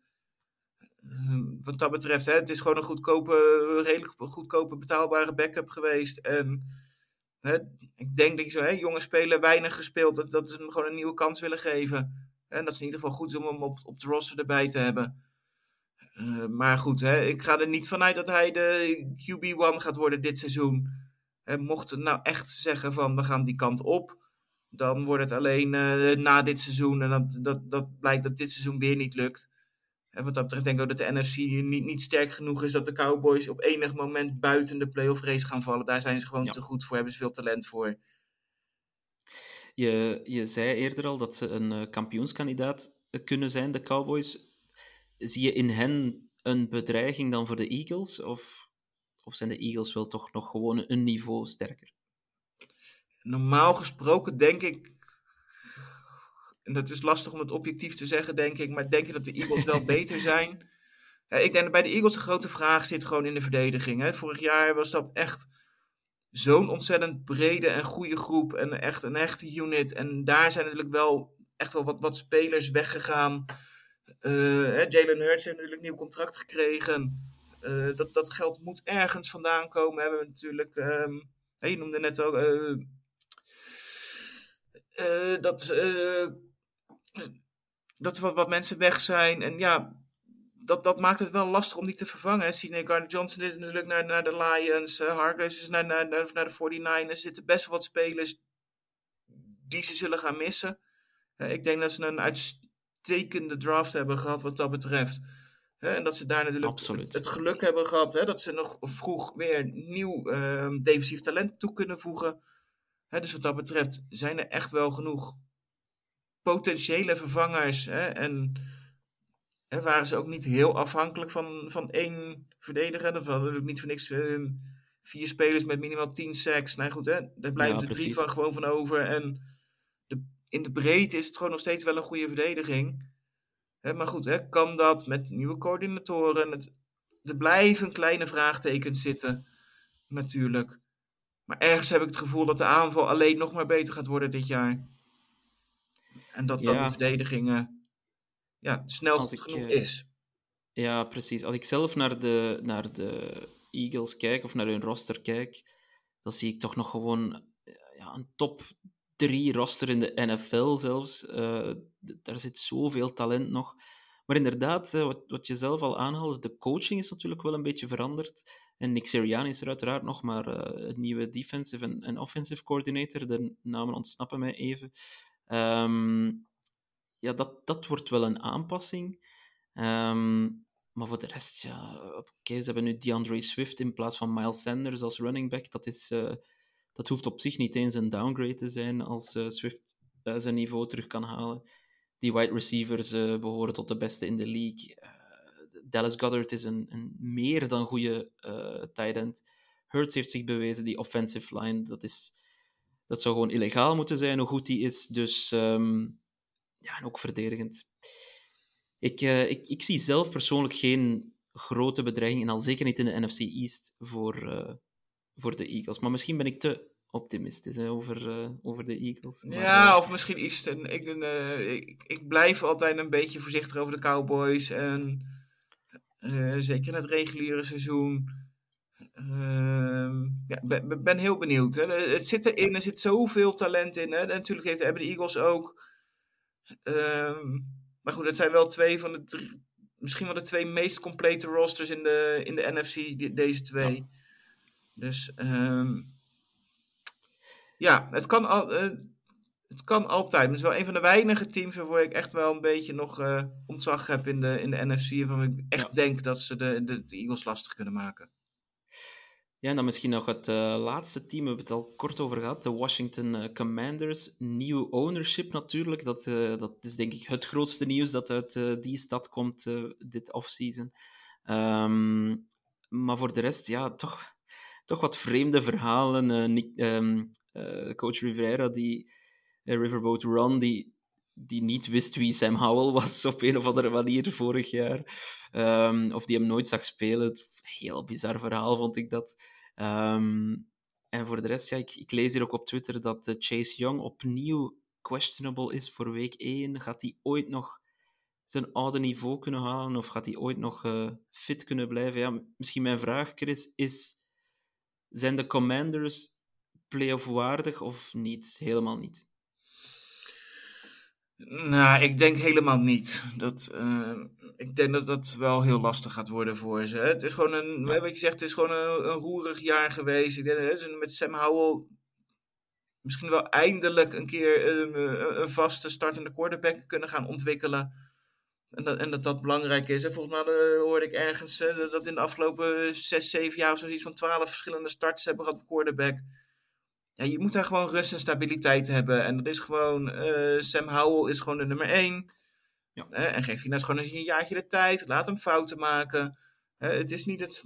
Ehm, wat dat betreft, hè, het is gewoon een goedkope, redelijk goedkope betaalbare backup geweest. En hè, ik denk dat je zo, hè, jonge speler weinig gespeeld, dat, dat ze hem gewoon een nieuwe kans willen geven. En dat ze in ieder geval goed is om hem op, de roster erbij te hebben. Eh, maar goed, hè, ik ga er niet vanuit dat hij de QB1 gaat worden dit seizoen. En mocht het nou echt zeggen van we gaan die kant op, dan wordt het alleen eh, na dit seizoen. En dat, dat, dat blijkt dat dit seizoen weer niet lukt. En wat dat betreft denk ik ook dat de NFC niet, niet sterk genoeg is dat de Cowboys op enig moment buiten de playoff race gaan vallen. Daar zijn ze gewoon Ja. te goed voor, hebben ze veel talent voor. Je, je zei eerder al dat ze een eh, kampioenskandidaat eh, kunnen zijn, de Cowboys. Zie je in hen een bedreiging dan voor de Eagles? Of, of zijn de Eagles wel toch nog gewoon een niveau sterker? Normaal gesproken denk ik en dat is lastig om het objectief te zeggen, denk ik, maar denk je dat de Eagles wel beter zijn? Ja, ik denk dat bij de Eagles de grote vraag zit gewoon in de verdediging. Hè. Vorig jaar was dat echt zo'n ontzettend brede en goede groep en echt een echte unit. En daar zijn natuurlijk wel echt wel wat, wat spelers weggegaan. Uh, Jalen Hurts heeft natuurlijk een nieuw contract gekregen. Uh, dat, dat geld moet ergens vandaan komen. Hebben we natuurlijk, um, je noemde net ook uh, dat, dat wat, wat mensen weg zijn. En ja, dat, dat maakt het wel lastig om die te vervangen. Sidney Gardner Johnson is natuurlijk naar, naar de Lions. Uh, Hargraves is naar, naar, naar, naar de 49ers. Er zitten best wel wat spelers die ze zullen gaan missen. Uh, ik denk dat ze een uitstekende draft hebben gehad wat dat betreft. Uh, en dat ze daar natuurlijk het, het, geluk hebben gehad hè, dat ze nog vroeg weer nieuw ehm, defensief talent toe kunnen voegen. dus wat dat betreft zijn er echt wel genoeg potentiële vervangers. Hè, en en waren ze ook niet heel afhankelijk van, van één verdediger. Er hadden niet voor niks uh, vier spelers met minimaal tien sacks. Nou goed, hè, daar blijven ja, er drie van gewoon van over. En de, in de breedte is het gewoon nog steeds wel een goede verdediging. Hè, maar goed, hè, kan dat met nieuwe coördinatoren? Het, er blijven kleine vraagtekens zitten, natuurlijk. Maar ergens heb ik het gevoel dat de aanval alleen nog maar beter gaat worden dit jaar. En dat dan de verdedigingen ja, snel goed genoeg eh, is. Ja, precies. Als ik zelf naar de, naar de Eagles kijk, of naar hun roster kijk, dan zie ik toch nog gewoon eh, ja, een top 3 roster in de NFL zelfs. Uh, daar zit zoveel talent nog. Maar inderdaad, wat, wat je zelf al aanhaalt, de coaching is natuurlijk wel een beetje veranderd. En Nick Sirianni is er uiteraard nog, maar uh, het nieuwe defensive en, en, offensive coordinator, de namen ontsnappen mij even. Um, ja, dat, dat wordt wel een aanpassing. Um, maar voor de rest, ja, oké, ze hebben nu DeAndre Swift in plaats van Miles Sanders als running back. Dat, is, uh, dat hoeft op zich niet eens een downgrade te zijn als uh, Swift uh, zijn niveau terug kan halen. Die wide receivers behoren tot de beste in de league. Dallas Goddard is een, een meer dan goede tight end. Hurts heeft zich bewezen, die offensive line, dat, is, dat zou gewoon illegaal moeten zijn hoe goed die is. Dus um, ja, en ook verdedigend. Ik, uh, ik, ik zie zelf persoonlijk geen grote bedreiging, en al zeker niet in de NFC East, voor, uh, voor de Eagles. Maar misschien ben ik te optimistisch hè, over, uh, over de Eagles. Maar, ja, of misschien iets. Ik, ik, ik blijf altijd een beetje voorzichtig over de Cowboys. En zeker in het reguliere seizoen. Uh, ja, ben, ben heel benieuwd. Hè. Het zit erin, er zit zoveel talent in. Hè. En natuurlijk heeft, hebben de Eagles ook Um, maar goed, het zijn wel twee van de drie, misschien wel de twee meest complete rosters in de, in de NFC, die, deze twee. Ja. Dus um, ja, het kan, al, uh, het kan altijd. Het is wel een van de weinige teams waarvoor ik echt wel een beetje nog uh, ontzag heb in de, in de NFC. Waarvan ik echt ja. denk dat ze de, de, de Eagles lastig kunnen maken. Ja, en dan misschien nog het uh, laatste team, we hebben het al kort over gehad, de Washington uh, Commanders. Nieuw ownership natuurlijk, dat, uh, dat is denk ik het grootste nieuws dat uit die stad komt dit offseason. Um, maar voor de rest, ja, toch, toch wat vreemde verhalen. Um, coach Rivera, die Riverboat Run, die, die niet wist wie Sam Howell was op een of andere manier vorig jaar. Um, of die hem nooit zag spelen. Heel bizar verhaal vond ik dat. Um, en voor de rest, ja, ik, ik, lees hier ook op Twitter dat uh, Chase Young opnieuw questionable is voor week 1. Gaat hij ooit nog zijn oude niveau kunnen halen? Of gaat hij ooit nog uh, fit kunnen blijven? Ja, misschien mijn vraag, Chris, is... Zijn de Commanders playoff waardig of niet? Helemaal niet. Nou, ik denk helemaal niet. Dat, uh, ik denk dat dat wel heel lastig gaat worden voor ze. Het is gewoon een, ja. wat je zegt, het is gewoon een, een roerig jaar geweest. Ik denk dat ze met Sam Howell misschien wel eindelijk een keer een, een vaste startende quarterback kunnen gaan ontwikkelen. En dat, en dat dat belangrijk is. En volgens mij uh, hoorde ik ergens uh, dat in de afgelopen 6, 7 jaar of zoiets van 12 verschillende starts hebben gehad op quarterback ja, je moet daar gewoon rust en stabiliteit hebben. En dat is gewoon, uh, Sam Howell is gewoon de nummer één. Ja. Uh, en geef je nou gewoon een jaartje de tijd. Laat hem fouten maken. Uh, het is niet het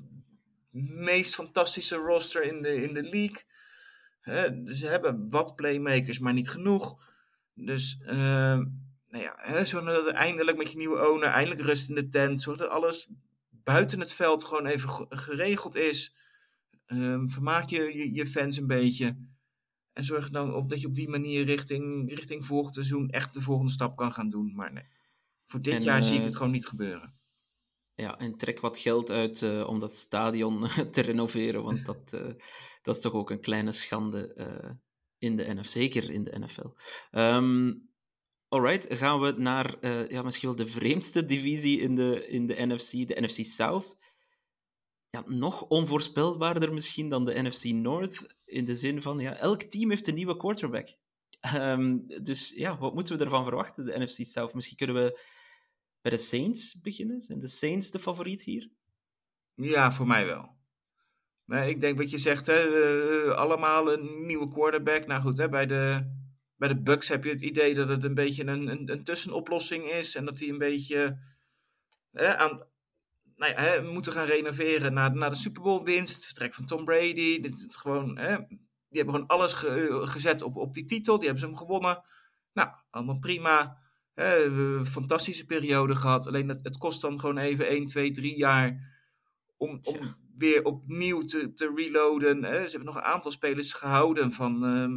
meest fantastische roster in de, in de league. ze hebben wat playmakers, maar niet genoeg. Dus nou ja, hè, zorg dat er eindelijk met je nieuwe owner, eindelijk rust in de tent. Zorg dat alles buiten het veld gewoon even ge- geregeld is. Ehm, vermaak je, je je fans een beetje. En zorg dan op dat je op die manier richting, richting volgend seizoen echt de volgende stap kan gaan doen. Maar nee, voor dit En, jaar zie ik eh, het gewoon niet gebeuren. Ja, en trek wat geld uit eh, om dat stadion te renoveren, want dat, eh, dat is toch ook een kleine schande in de NFL, zeker in de NFL. Ehm alright, gaan we naar ja, misschien wel de vreemdste divisie in de, in de NFC, de NFC South. Ja, nog onvoorspelbaarder misschien dan de NFC North, in de zin van, ja, elk team heeft een nieuwe quarterback. Ehm, dus ja, wat moeten we ervan verwachten, de NFC South? Misschien kunnen we bij de Saints beginnen. Zijn de Saints de favoriet hier? Ja, voor mij wel. Nee, ik denk wat je zegt, hè, eh, allemaal een nieuwe quarterback. Nou goed, hè, bij, de, bij de Bucks heb je het idee dat het een beetje een, een, een tussenoplossing is. En dat die een beetje hè, aan, nou ja, hè, moeten gaan renoveren na, na de Super Bowl winst. Het vertrek van Tom Brady. Dit, gewoon, hè, die hebben gewoon alles ge- gezet op, op die titel. Die hebben ze hem gewonnen. Nou, allemaal prima. Hè, we- fantastische periode gehad. Alleen het, het kost dan gewoon even 1, 2, 3 jaar om, om weer opnieuw te, te reloaden. Hè. Ze hebben nog een aantal spelers gehouden van, ehm,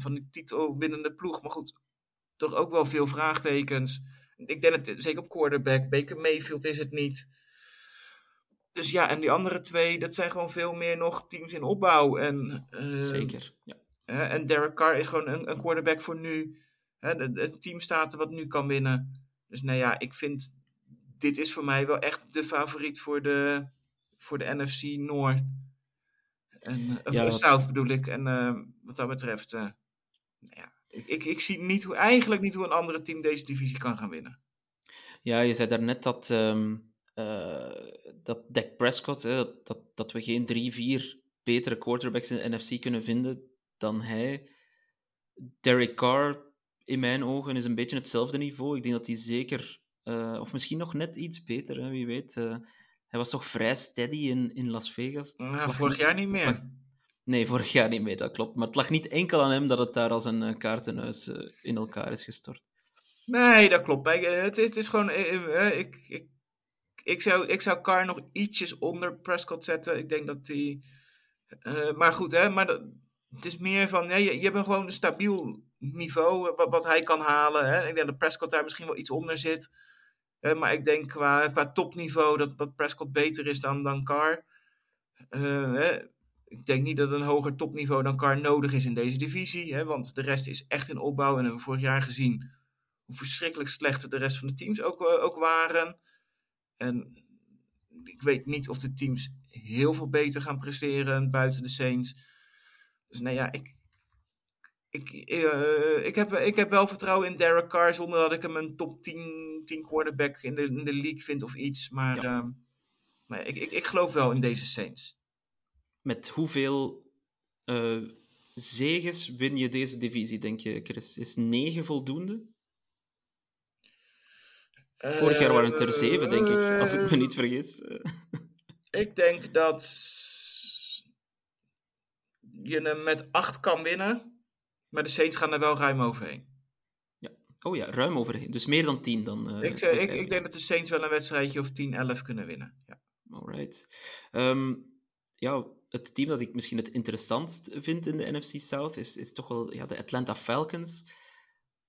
van die titel binnen de ploeg. Maar goed, toch ook wel veel vraagtekens. Ik denk dat, zeker op quarterback, Baker Mayfield is het niet. Dus ja, en die andere twee, dat zijn gewoon veel meer nog teams in opbouw. En, ehm, Zeker. Ja. En Derek Carr is gewoon een, een quarterback voor nu. Het team staat er wat nu kan winnen. Dus nou ja, ik vind dit is voor mij wel echt de favoriet voor de, voor de NFC North. En, of Ja, de wat- South bedoel ik. En eh, wat dat betreft, eh, nou ja, ik, ik, ik zie niet hoe, eigenlijk niet hoe een andere team deze divisie kan gaan winnen. ja, je zei daarnet dat, ehm eh, dat Dak Prescott, hè, dat, dat, dat we geen drie, vier betere quarterbacks in de NFC kunnen vinden dan hij. Derek Carr, in mijn ogen, is een beetje hetzelfde niveau. Ik denk dat hij zeker, eh, of misschien nog net iets beter, hè, wie weet. eh, hij was toch vrij steady in, in Las Vegas. Nou, vorig niet- jaar niet meer. lag- Nee, vorig jaar niet meer, dat klopt. Maar het lag niet enkel aan hem dat het daar als een kaartenhuis in elkaar is gestort. Nee, dat klopt. Het is, het is gewoon. Ik, ik, ik, zou, ik zou Carr nog ietsjes onder Prescott zetten. Ik denk dat hij. eh, maar goed, hè, maar dat, het is meer van. Nee, je, je hebt gewoon een stabiel niveau eh, wat, wat hij kan halen. Hè. Ik denk dat Prescott daar misschien wel iets onder zit. Eh, maar ik denk qua, qua topniveau dat, dat Prescott beter is dan, dan Carr. Hè. Ik denk niet dat een hoger topniveau dan Carr nodig is in deze divisie. Hè, want de rest is echt in opbouw. En hebben we vorig jaar gezien hoe verschrikkelijk slecht de rest van de teams ook, ook waren. En ik weet niet of de teams heel veel beter gaan presteren buiten de Saints. Dus nou ja, ik, ik, eh, ik, heb, ik heb wel vertrouwen in Derek Carr zonder dat ik hem een top 10, 10 quarterback in de, in de league vind of iets. Maar Ja. ehm, maar ik, ik, ik geloof wel in deze Saints. Met hoeveel eh zeges win je deze divisie, denk je, Chris? Is 9 voldoende? Vorig jaar waren het er 7, denk ik, als ik me niet vergis. Eh, Ik denk dat je hem met 8 kan winnen. Maar de Saints gaan er wel ruim overheen. Oh ja, ruim overheen. Dus meer dan 10 dan. eh, ik, eh, ik, ik denk dat de Saints wel een wedstrijdje of 10-11 kunnen winnen. Ja. Alright. Ehm, ja, het team dat ik misschien het interessantst vind in de NFC South is, is toch wel ja, de Atlanta Falcons.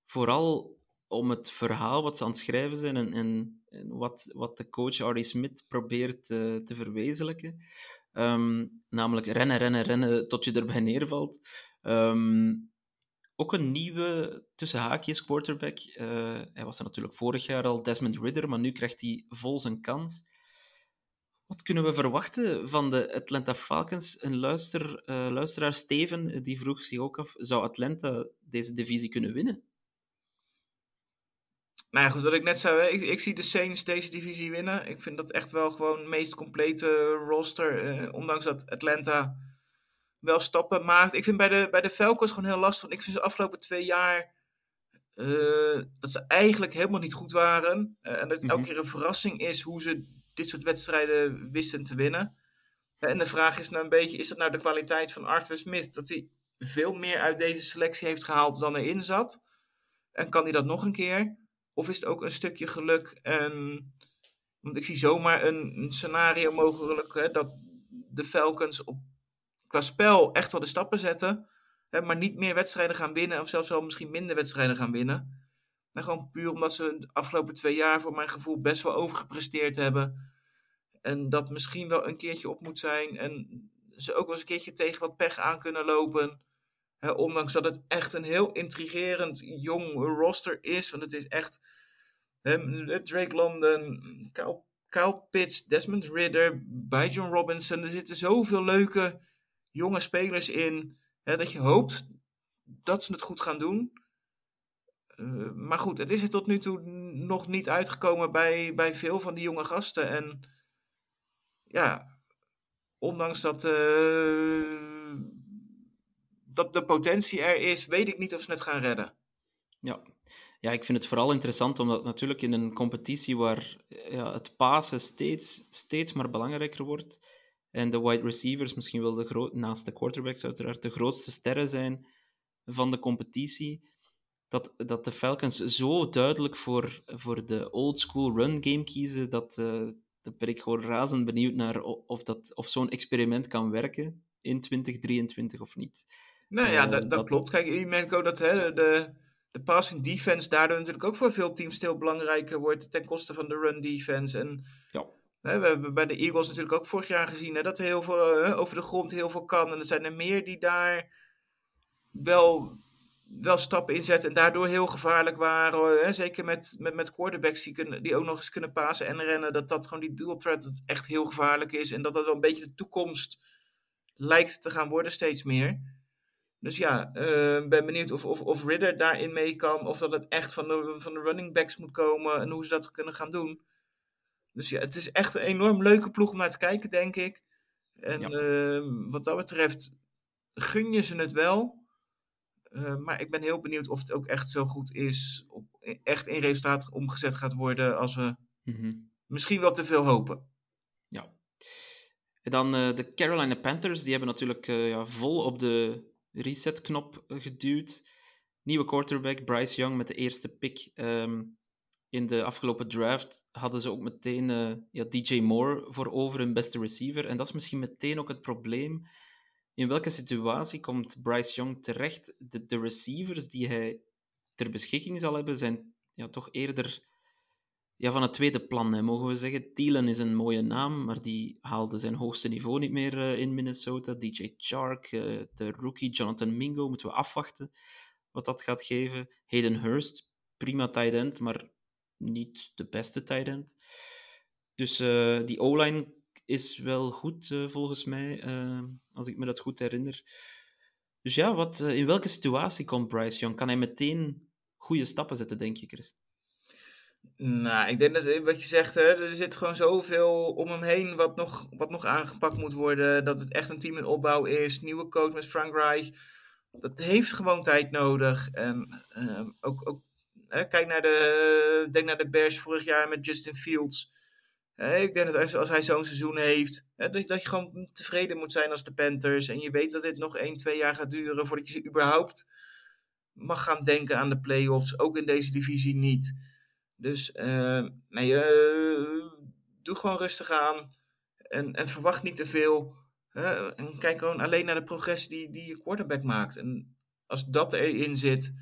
Vooral om het verhaal wat ze aan het schrijven zijn en, en, en wat, wat de coach Artie Smith probeert eh, te verwezenlijken. Ehm, namelijk rennen, rennen, rennen tot je erbij neervalt. Ehm, ook een nieuwe tussen haakjes quarterback. Eh, hij was er natuurlijk vorig jaar al, Desmond Ridder, maar nu krijgt hij vol zijn kans. Wat kunnen we verwachten van de Atlanta Falcons? Een luister, eh, luisteraar, Steven, die vroeg zich ook af, zou Atlanta deze divisie kunnen winnen? Nou ja, goed, wat ik net zei, ik, ik zie de Saints deze divisie winnen. Ik vind dat echt wel gewoon de meest complete roster. eh, ondanks dat Atlanta wel stappen maakt. Ik vind bij de, bij de Falcons gewoon heel lastig. Want ik vind ze de afgelopen twee jaar eh, dat ze eigenlijk helemaal niet goed waren. Eh, en dat het Mhm. elke keer een verrassing is hoe ze dit soort wedstrijden wisten te winnen. Eh, En de vraag is nou een beetje, is dat nou de kwaliteit van Arthur Smith? Dat hij veel meer uit deze selectie heeft gehaald dan erin zat? En kan hij dat nog een keer? Of is het ook een stukje geluk? En, want ik zie zomaar een, een scenario mogelijk hè, dat de Falcons op, qua spel echt wel de stappen zetten. Hè, maar niet meer wedstrijden gaan winnen. Of zelfs wel misschien minder wedstrijden gaan winnen. En gewoon puur omdat ze de afgelopen twee jaar voor mijn gevoel best wel overgepresteerd hebben. En dat misschien wel een keertje op moet zijn. En ze ook wel eens een keertje tegen wat pech aan kunnen lopen. Ondanks dat het echt een heel intrigerend jong roster is. Want het is echt Drake London, Kyle, Kyle Pitts, Desmond Ridder, John Robinson. Er zitten zoveel leuke jonge spelers in. Dat je hoopt dat ze het goed gaan doen. Uh, maar goed, het is er tot nu toe nog niet uitgekomen bij, bij veel van die jonge gasten. En ja, ondanks dat, uh, dat de potentie er is, weet ik niet of ze het gaan redden. Ja. ja, ik vind het vooral interessant omdat natuurlijk in een competitie waar ja, het pasen steeds, steeds maar belangrijker wordt en de wide receivers misschien wel de naast de quarterbacks uiteraard de grootste sterren zijn van de competitie, dat, dat de Falcons zo duidelijk voor, voor de old school run game kiezen, dat, dat ben ik gewoon razend benieuwd naar of, dat, of zo'n experiment kan werken in 2023 of niet. Nou ja, uh, dat, dat, klopt. Kijk, je merkt ook dat hè, de, de passing defense daardoor natuurlijk ook voor veel teams veel belangrijker wordt ten koste van de run defense. En ja. hè, we hebben bij de Eagles natuurlijk ook vorig jaar gezien hè, dat er heel veel over de grond heel veel kan. En er zijn er meer die daar wel wel stappen inzetten en daardoor heel gevaarlijk waren. Hè? Zeker met, met, met quarterbacks die, kunnen, die ook nog eens kunnen pasen en rennen. Dat dat gewoon die dual threat echt heel gevaarlijk is. En dat dat wel een beetje de toekomst lijkt te gaan worden steeds meer. Dus ja, uh, ben benieuwd of, of, of Ridder daarin mee kan. Of dat het echt van de, van de running backs moet komen. En hoe ze dat kunnen gaan doen. Dus ja, het is echt een enorm leuke ploeg om naar te kijken, denk ik. En ja. uh, wat dat betreft gun je ze het wel. Uh, maar ik ben heel benieuwd of het ook echt zo goed is, op, echt in resultaat omgezet gaat worden als we mm -hmm. misschien wel te veel hopen. Ja. En dan uh, de Carolina Panthers, die hebben natuurlijk uh, ja, vol op de reset-knop geduwd. Nieuwe quarterback, Bryce Young met de eerste pick um, in de afgelopen draft. Hadden ze ook meteen ja, DJ Moore voor over hun beste receiver. En dat is misschien meteen ook het probleem in welke situatie komt Bryce Young terecht? De, de receivers die hij ter beschikking zal hebben, zijn ja, toch eerder ja, van het tweede plan, hè, mogen we zeggen. Thielen is een mooie naam, maar die haalde zijn hoogste niveau niet meer uh, in Minnesota. DJ Chark, uh, de rookie Jonathan Mingo, moeten we afwachten wat dat gaat geven. Hayden Hurst, prima tight end, maar niet de beste tight end. Dus uh, die O-line is wel goed, volgens mij, als ik me dat goed herinner. Dus ja, wat, in welke situatie komt Bryce Young? Kan hij meteen goede stappen zetten, denk je, Chris? Nou, ik denk dat wat je zegt, hè, er zit gewoon zoveel om hem heen wat nog, wat nog aangepakt moet worden. Dat het echt een team in opbouw is. Nieuwe coach met Frank Reich. Dat heeft gewoon tijd nodig. En ook, ook hè, kijk naar de, denk naar de Bears vorig jaar met Justin Fields. Ik denk dat als hij zo'n seizoen heeft, dat je gewoon tevreden moet zijn als de Panthers. En je weet dat dit nog 1, 2 jaar gaat duren voordat je überhaupt mag gaan denken aan de playoffs. Ook in deze divisie niet. Dus uh, doe gewoon rustig aan. En, en verwacht niet te veel. En kijk gewoon alleen naar de progressie die, die je quarterback maakt. En als dat erin zit.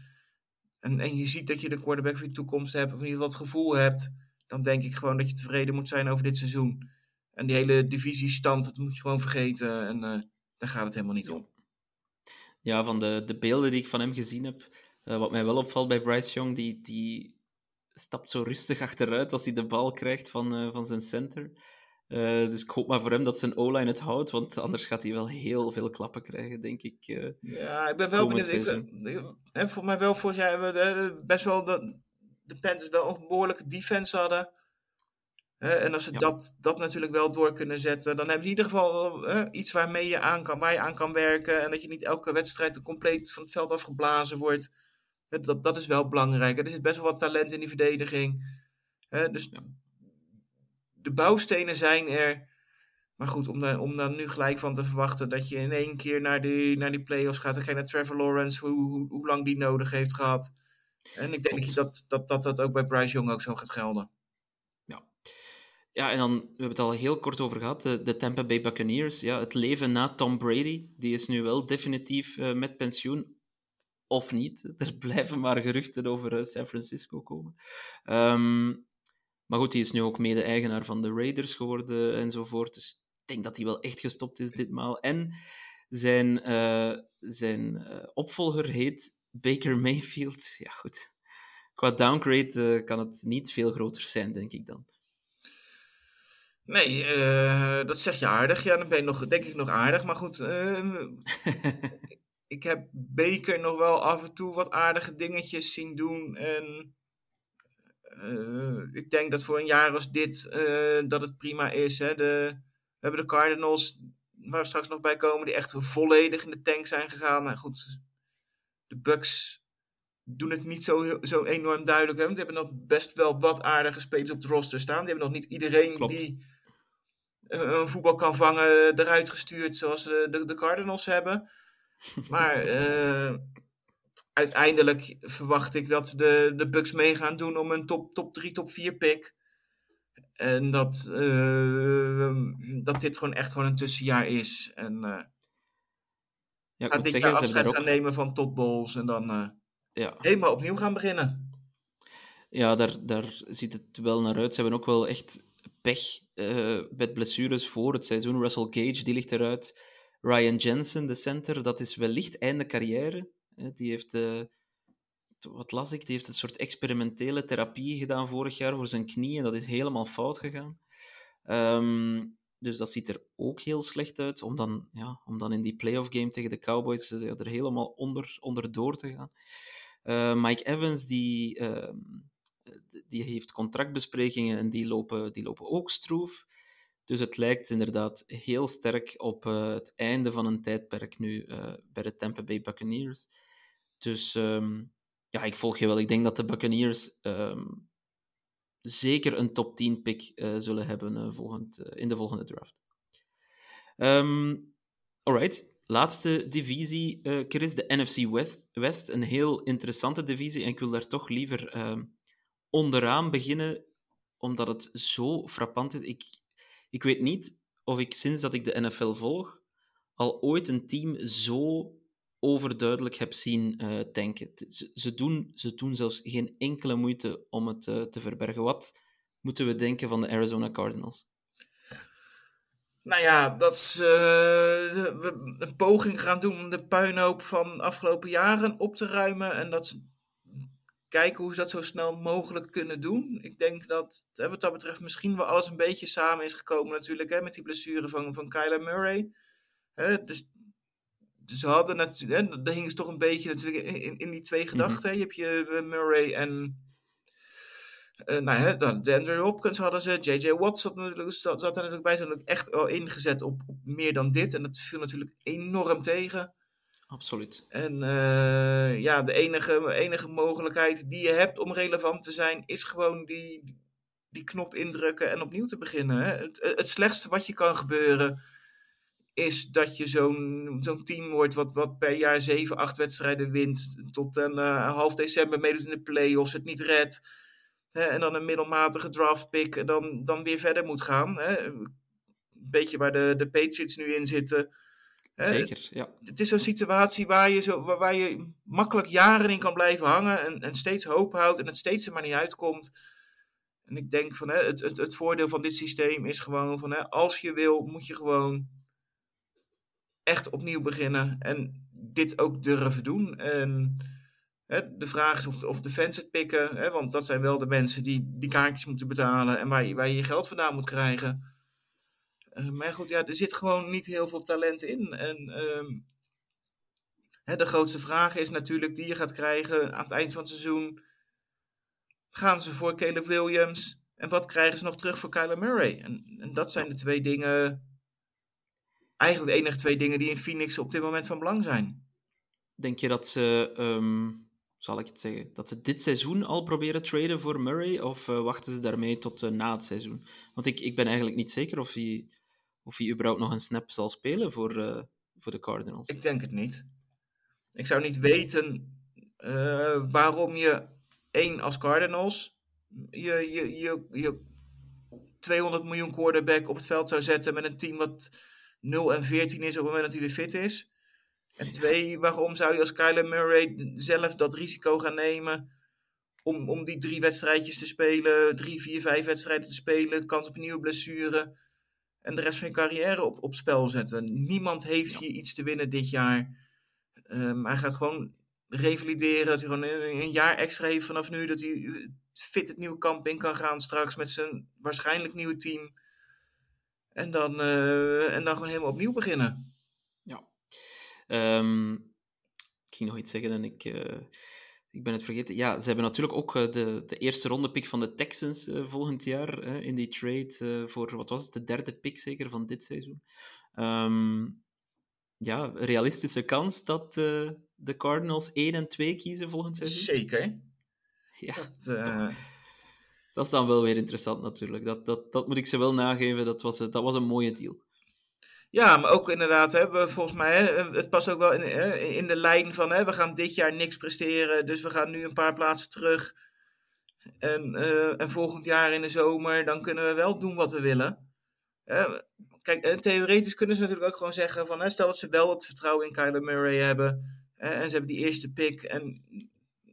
En, en je ziet dat je de quarterback voor je toekomst hebt. Of in het gevoel hebt dan denk ik gewoon dat je tevreden moet zijn over dit seizoeen. En die hele divisiestand, dat moet je gewoon vergeten. En uh, daar gaat het helemaal niet om. Ja, van de, de beelden die ik van hem gezien heb, uh, wat mij wel opvalt bij Bryce Young, die, die stapt zo rustig achteruit als hij de bal krijgt van, uh, van zijn center. dus ik hoop maar voor hem dat zijn O-line het houdt, want anders gaat hij wel heel veel klappen krijgen, denk ik. ja, ik ben wel benieuwd. Ik, ik, voor mij wel vorig jaar hebben we best wel de, de Panthers wel een behoorlijke defense hadden. en als ze ja. dat, dat natuurlijk wel door kunnen zetten, dan hebben ze in ieder geval iets waarmee je aan kan, waar je aan kan werken. En dat je niet elke wedstrijd compleet van het veld afgeblazen wordt. Dat, dat is wel belangrijk. Er zit best wel wat talent in die verdediging. dus ja. de bouwstenen zijn er. Maar goed, om daar, om daar nu gelijk van te verwachten dat je in één keer naar die, naar die playoffs gaat. Dan ga je naar Trevor Lawrence, hoe, hoe, hoe lang die nodig heeft gehad. En ik denk dat dat, dat dat ook bij Bryce Young ook zo gaat gelden. Ja, en dan, we hebben het al heel kort over gehad, de, de Tampa Bay Buccaneers. Ja, het leven na Tom Brady, die is nu wel definitief eh, met pensioen. Of niet. Er blijven maar geruchten over eh, San Francisco komen. Ehm, maar goed, die is nu ook mede-eigenaar van de Raiders geworden enzovoort. Dus ik denk dat hij wel echt gestopt is ditmaal. En zijn, eh, zijn eh, opvolger heet Baker Mayfield. Ja, goed. Qua downgrade kan het niet veel groter zijn, denk ik dan. Nee, dat zeg je aardig. Ja, dan ben je nog, denk ik nog aardig. Maar goed, ik heb Baker nog wel af en toe wat aardige dingetjes zien doen. En eh, ik denk dat voor een jaar als dit, eh, dat het prima is. Hè. De, we hebben de Cardinals, waar we straks nog bij komen, die echt volledig in de tank zijn gegaan. Maar goed, de Bucks doen het niet zo, zo enorm duidelijk. Hè, want die hebben nog best wel wat aardige spelers op het roster staan. Die hebben nog niet iedereen Klopt. die eh, een voetbal kan vangen eruit gestuurd zoals de, de, de Cardinals hebben. Maar eh, uiteindelijk verwacht ik dat de, de Bucks mee gaan doen om een top, top 3, top 4 pick. En dat, eh, dat dit gewoon echt gewoon een tussenjaar is. En eh Ja, gaat dit zeggen, jaar afscheid gaan ook... nemen van Todd Bowles. En dan eh, Ja, helemaal opnieuw gaan beginnen. ja daar, daar ziet het wel naar uit. Ze hebben ook wel echt pech met blessures voor het seizoen. Russell Gage, die ligt eruit. Ryan Jensen, de center, dat is wellicht einde carrière. Die heeft, eh, wat las ik, die heeft een soort experimentele therapie gedaan vorig jaar voor zijn knie en dat is helemaal fout gegaan. Ehm, dus dat ziet er ook heel slecht uit, om dan, ja, om dan in die playoff game tegen de Cowboys eh, er helemaal onder, onderdoor te gaan. Eh, Mike Evans, die, ehm, die heeft contractbesprekingen en die lopen, die lopen ook stroef. Dus het lijkt inderdaad heel sterk op eh, het einde van een tijdperk nu eh, bij de Tampa Bay Buccaneers. Dus ehm, ja, ik volg je wel. Ik denk dat de Buccaneers ehm, zeker een top 10 pick eh, zullen hebben volgend, in de volgende draft. Ehm alright, laatste divisie, eh, Chris, de NFC West, West. Een heel interessante divisie en ik wil daar toch liever onderaan beginnen, omdat het zo frappant is. Ik, ik weet niet of ik sinds dat ik de NFL volg al ooit een team zo overduidelijk heb zien eh, tanken. Ze, doen, ze doen zelfs geen enkele moeite om het eh, te verbergen. Wat moeten we denken van de Arizona Cardinals? Nou ja, dat ze eh, een poging gaan doen om de puinhoop van de afgelopen jaren op te ruimen. En dat ze kijken hoe ze dat zo snel mogelijk kunnen doen. Ik denk dat, hè, wat dat betreft, misschien wel alles een beetje samen is gekomen natuurlijk. Hè, met die blessure van, van Kyler Murray. Hè, dus, ze hadden natuurlijk, hè, daar hingen ze toch een beetje natuurlijk in, in, die twee gedachten. hè. Je hebt je eh, Murray en eh, nou, hè, dan de Andrew Hopkins hadden ze, J.J. Watt zat, natuurlijk- zat, zat er natuurlijk bij. Ze hadden ook echt wel ingezet op, op meer dan dit. En dat viel natuurlijk enorm tegen. Absoluut. En eh, ja, de enige, enige mogelijkheid die je hebt om relevant te zijn, is gewoon die, die knop indrukken en opnieuw te beginnen. Hè. Het, het slechtste wat je kan gebeuren, is dat je zo'n zo'n team wordt wat, wat per jaar 7, 8 wedstrijden wint. Tot een eh, half december meedoet in de playoffs, het niet redt. Hè, en dan een middelmatige draftpick en dan, dan weer verder moet gaan. Hè. Een beetje waar de, de Patriots nu in zitten. Zeker, ja. Het is zo'n situatie waar je, zo, waar, waar je makkelijk jaren in kan blijven hangen en, en steeds hoop houdt en het steeds er maar niet uitkomt. En ik denk van hè, het, het, het voordeel van dit systeem is gewoon van hè, als je wil, moet je gewoon echt opnieuw beginnen en dit ook durven doen. En hè, de vraag is of, of de fans het pikken, hè, want dat zijn wel de mensen die die kaartjes moeten betalen en waar je, waar je je geld vandaan moet krijgen. Uh, maar goed, ja, er zit gewoon niet heel veel talent in. En um, hè, de grootste vraag is natuurlijk die je gaat krijgen aan het eind van het seizoen. Gaan ze voor Caleb Williams? En wat krijgen ze nog terug voor Kyler Murray? En, en dat zijn de twee dingen, eigenlijk de enige twee dingen die in Phoenix op dit moment van belang zijn. Denk je dat ze, um, zal ik het zeggen, dat ze dit seizoen al proberen traden voor Murray? Of uh, wachten ze daarmee tot uh, na het seizoen? Want ik, ik ben eigenlijk niet zeker of hij, of hij überhaupt nog een snap zal spelen voor, uh, voor de Cardinals. Ik denk het niet. Ik zou niet weten uh, waarom je één als Cardinals je, je, je, je 200 miljoen quarterback op het veld zou zetten met een team wat 0 en 14 is op het moment dat hij weer fit is. En twee, waarom zou je als Kyler Murray zelf dat risico gaan nemen om, om die drie wedstrijdjes te spelen, drie, vier, vijf wedstrijden te spelen, kans op nieuwe blessure en de rest van je carrière op, op spel zetten. Niemand heeft hier iets te winnen dit jaar. Um, hij gaat gewoon revalideren, dat hij gewoon een, een, jaar extra heeft vanaf nu, dat hij fit het nieuwe kamp in kan gaan straks met zijn waarschijnlijk nieuwe team. En dan, uh, en dan gewoon helemaal opnieuw beginnen. Ja. Um, ik ging nog iets zeggen en ik, uh, ik ben het vergeten. Ja, ze hebben natuurlijk ook uh, de, de eerste ronde pick van de Texans volgend jaar in die trade voor, wat was het, de derde pick zeker van dit seizoen. Um, ja, realistische kans dat de Cardinals 1 en 2 kiezen volgend seizoen? Zeker. Ja, dat, dat, is dan wel weer interessant natuurlijk. Dat, dat, dat moet ik ze wel nageven. Dat was, dat was een mooie deal. Ja, maar ook inderdaad, hè, we, volgens mij, hè, het past ook wel in, in de lijn van, hè, we gaan dit jaar niks presteren, dus we gaan nu een paar plaatsen terug. En, uh, en volgend jaar in de zomer, dan kunnen we wel doen wat we willen. Kijk, theoretisch kunnen ze natuurlijk ook gewoon zeggen van, hè, stel dat ze wel het vertrouwen in Kyler Murray hebben, en ze hebben die eerste pick, en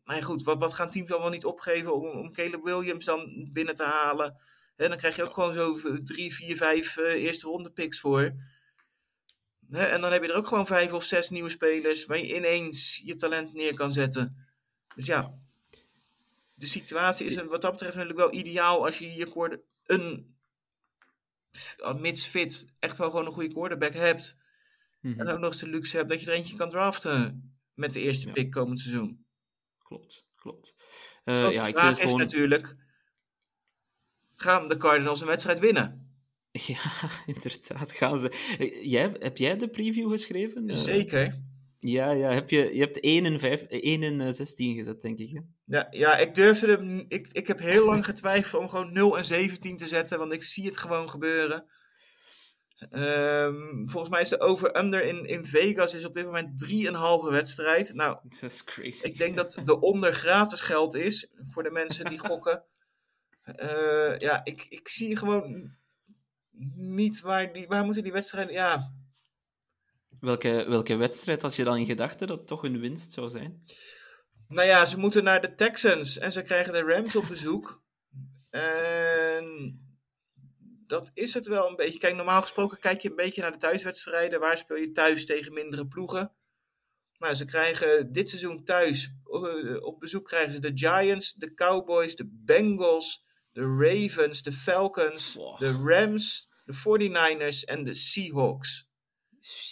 maar goed, wat, wat gaan teams dan wel niet opgeven om, om Caleb Williams dan binnen te halen? En dan krijg je ook gewoon zo drie, vier, vijf uh, eerste ronde picks voor. En dan heb je er ook gewoon vijf of zes nieuwe spelers waar je ineens je talent neer kan zetten. Dus ja, de situatie is wat dat betreft natuurlijk wel ideaal als je je quarter, een, mits fit, echt wel gewoon een goede quarterback hebt. Mm -hmm. En ook nog eens de luxe hebt dat je er eentje kan draften met de eerste ja. pick komend seizoen klopt, klopt. Uh, de ja, vraag is gewoon... natuurlijk, gaan de Cardinals een wedstrijd winnen? Ja, inderdaad, gaan ze. Jij, heb jij de preview geschreven? Zeker. Ja, ja heb je, je hebt 1 in, 5, 1 in 16 gezet, denk ik. Hè? Ja, ja, ik durfde hem. Ik, ik heb heel lang getwijfeld om gewoon 0 en 17 te zetten, want ik zie het gewoon gebeuren. Um, volgens mij is de over-under in, in Vegas is op dit moment 3,5 wedstrijd. Nou, crazy. ik denk dat de onder gratis geld is voor de mensen die gokken. Uh, ja, ik, ik zie gewoon niet waar, die, waar moeten die wedstrijden. Ja. Welke, welke wedstrijd had je dan in gedachten dat toch een winst zou zijn? Nou ja, ze moeten naar de Texans en ze krijgen de Rams op bezoek. En dat is het wel een beetje. Kijk, normaal gesproken kijk je een beetje naar de thuiswedstrijden. Waar speel je thuis tegen mindere ploegen? Nou, ze krijgen dit seizoen thuis, eh, op bezoek krijgen ze de Giants, de Cowboys, de Bengals, de Ravens, de Falcons, wow. de Rams, de 49ers en de Seahawks.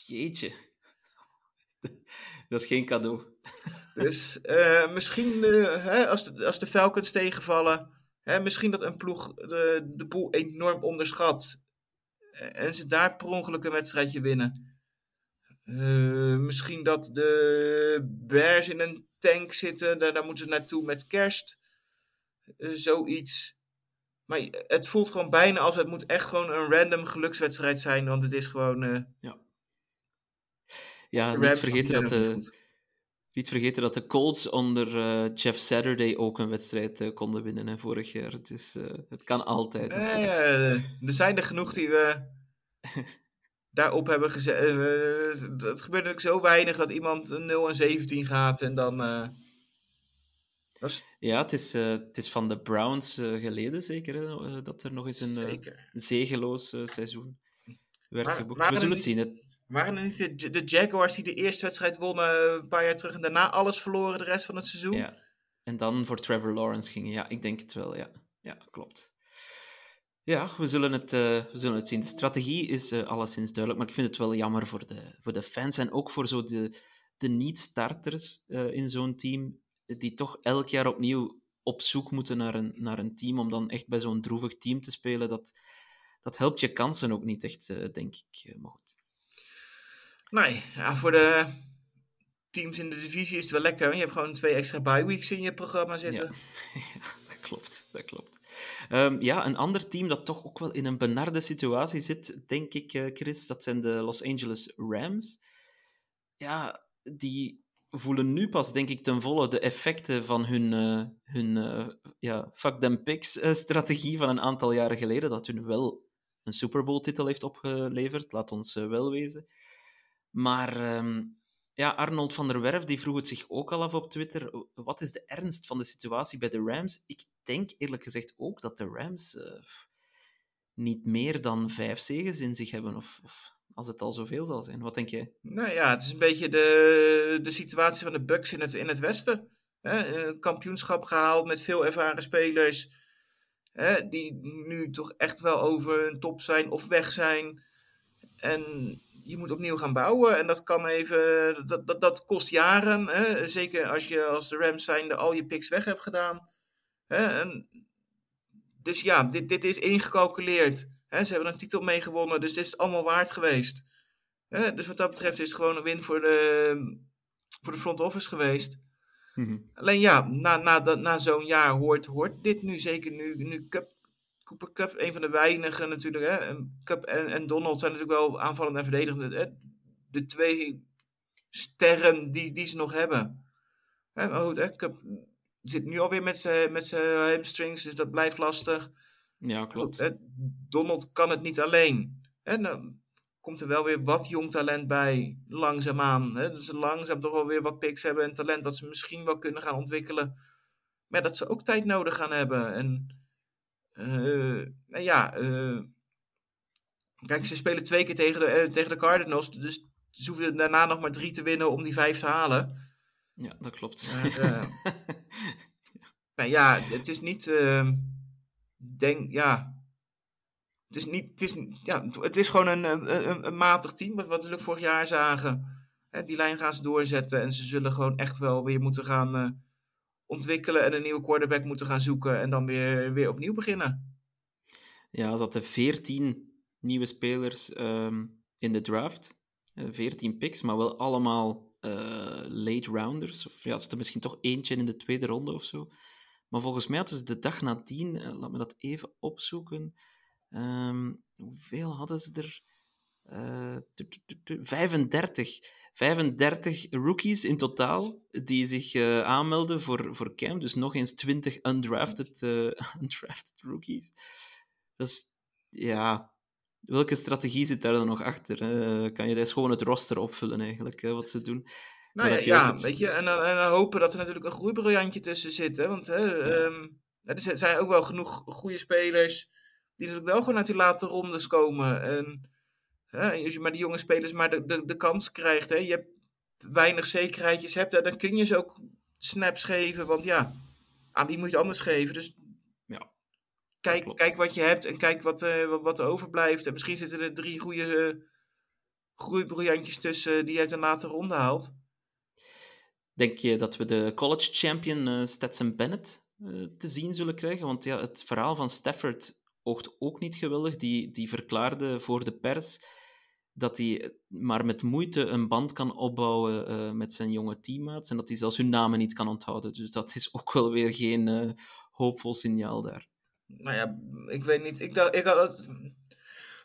Jeetje. Dat is geen cadeau. Dus uh, misschien uh, hè, als, de, als de Falcons tegenvallen, Hè, misschien dat een ploeg de, de boel enorm onderschat. En ze daar per ongeluk een wedstrijdje winnen. Uh, misschien dat de Bears in een tank zitten. Daar, daar moeten ze naartoe met kerst. Zoiets. Maar het voelt gewoon bijna als het moet echt gewoon een random gelukswedstrijd zijn. Want het is gewoon... Uh, ja. Ja, niet vergeten dat de, niet vergeten dat de Colts onder uh, Jeff Saturday ook een wedstrijd uh, konden winnen hè, vorig jaar. Dus het kan altijd. er zijn er genoeg die we daarop hebben gezet. het gebeurt natuurlijk zo weinig dat iemand 0 en 17 gaat en dan. Is... Ja, het is, het is van de Browns geleden zeker hè, dat er nog eens een zegeloos seizoen werd maar, geboekt. We zullen het zien. Het... Waren er niet de, de, Jaguars die de eerste wedstrijd wonnen een paar jaar terug en daarna alles verloren de rest van het seizoen? Ja. En dan voor Trevor Lawrence gingen. Ja, ik denk het wel. Ja, ja klopt. Ja, we zullen, het, uh, we zullen het zien. De strategie is uh, alleszins duidelijk, maar ik vind het wel jammer voor de, voor de fans en ook voor zo de, de niet-starters uh, in zo'n team, die toch elk jaar opnieuw op zoek moeten naar een, naar een team om dan echt bij zo'n droevig team te spelen. Dat, dat helpt je kansen ook niet echt, uh, denk ik. Uh, maar goed. Nee, ja, voor de teams in de divisie is het wel lekker. Je hebt gewoon twee extra bye weeks in je programma zitten. Ja, ja dat klopt. Dat klopt. Um, ja, een ander team dat toch ook wel in een benarde situatie zit, denk ik, uh, Chris, dat zijn de Los Angeles Rams. Ja, die voelen nu pas, denk ik, ten volle de effecten van hun, uh, hun uh, ja, fuck them picks uh, strategie van een aantal jaren geleden, dat hun wel een Super Bowl titel heeft opgeleverd, laat ons wel wezen. Maar um, ja, Arnold van der Werf die vroeg het zich ook al af op Twitter, wat is de ernst van de situatie bij de Rams? Ik denk eerlijk gezegd ook dat de Rams niet meer dan vijf zegens in zich hebben, of, of als het al zoveel zal zijn. Wat denk jij? Nou ja, het is een beetje de, de situatie van de Bucks in het, in het Westen. Hè? Kampioenschap gehaald met veel ervaren spelers. Die nu toch echt wel over hun top zijn of weg zijn. En je moet opnieuw gaan bouwen. En dat kan even. Dat, dat, dat kost jaren. Zeker als je als de Rams zijnde al je picks weg hebt gedaan. Dus ja, dit, dit is ingecalculeerd. Hè, ze hebben een titel meegewonnen, dus dit is allemaal waard geweest. Dus wat dat betreft is het gewoon een win voor de, voor de front office geweest. Mm-hmm. Alleen ja, na, na, na zo'n jaar hoort, hoort dit nu zeker nu, nu Cup, Cooper Cup, een van de weinigen natuurlijk. Hè, Cup en, en Donald zijn natuurlijk wel aanvallend en verdedigend. Hè, de twee sterren die, die ze nog hebben. Hè, maar goed, hè, Cup zit nu alweer met zijn met hamstrings, dus dat blijft lastig. Ja, klopt. Goed, Donald kan het niet alleen. Hè, nou, komt er wel weer wat jong talent bij, langzaamaan. Hè, dat ze langzaam toch wel weer wat picks hebben en talent dat ze misschien wel kunnen gaan ontwikkelen. Maar dat ze ook tijd nodig gaan hebben. En uh, nou ja, uh, kijk, ze spelen twee keer tegen de, uh, tegen de Cardinals, dus ze hoeven daarna nog maar drie te winnen om die vijf te halen. Ja, dat klopt. nou ja, het, het is niet denk, ja. Het is, niet, het, is, ja, het is gewoon een, een, matig team, wat we vorig jaar zagen. Hè, die lijn gaan ze doorzetten en ze zullen gewoon echt wel weer moeten gaan uh, ontwikkelen en een nieuwe quarterback moeten gaan zoeken en dan weer, weer opnieuw beginnen. Ja, ze hadden 14 nieuwe spelers um, in de draft. Uh, 14 picks, maar wel allemaal uh, late rounders. Of ja, ze hadden misschien toch eentje in de tweede ronde of zo. Maar volgens mij hadden ze de dag nadien, uh, laat me dat even opzoeken. Um, hoeveel hadden ze er? Uh, 35. 35 rookies in totaal die zich uh, aanmelden voor, voor camp. Dus nog eens 20 undrafted, undrafted rookies. Dat ja, welke strategie zit daar dan nog achter? kan je daar gewoon het roster opvullen eigenlijk, wat ze doen? Nou ja, ja weet je, en dan, en hopen dat er natuurlijk een groeibriljantje tussen zit. Hè? Want hè, ja. um, er zijn ook wel genoeg goede spelers die natuurlijk wel gewoon uit die late rondes komen. En hè, als je maar die jonge spelers maar de, de, de kans krijgt, hè? je hebt weinig zekerheidjes hebt, dan kun je ze ook snaps geven. Want ja, aan wie moet je het anders geven? Dus ja, kijk, kijk wat je hebt en kijk wat, uh, wat, wat er overblijft. En misschien zitten er drie goede uh, groeibriljantjes tussen die je uit een late ronde haalt. Denk je dat we de college champion uh, Stetson Bennett uh, te zien zullen krijgen? Want ja, het verhaal van Stafford oogt ook niet geweldig. Die, die verklaarde voor de pers dat hij maar met moeite een band kan opbouwen uh, met zijn jonge teammates en dat hij zelfs hun namen niet kan onthouden. Dus dat is ook wel weer geen hoopvol signaal daar. Nou ja, ik weet niet. Ik, dacht, ik had,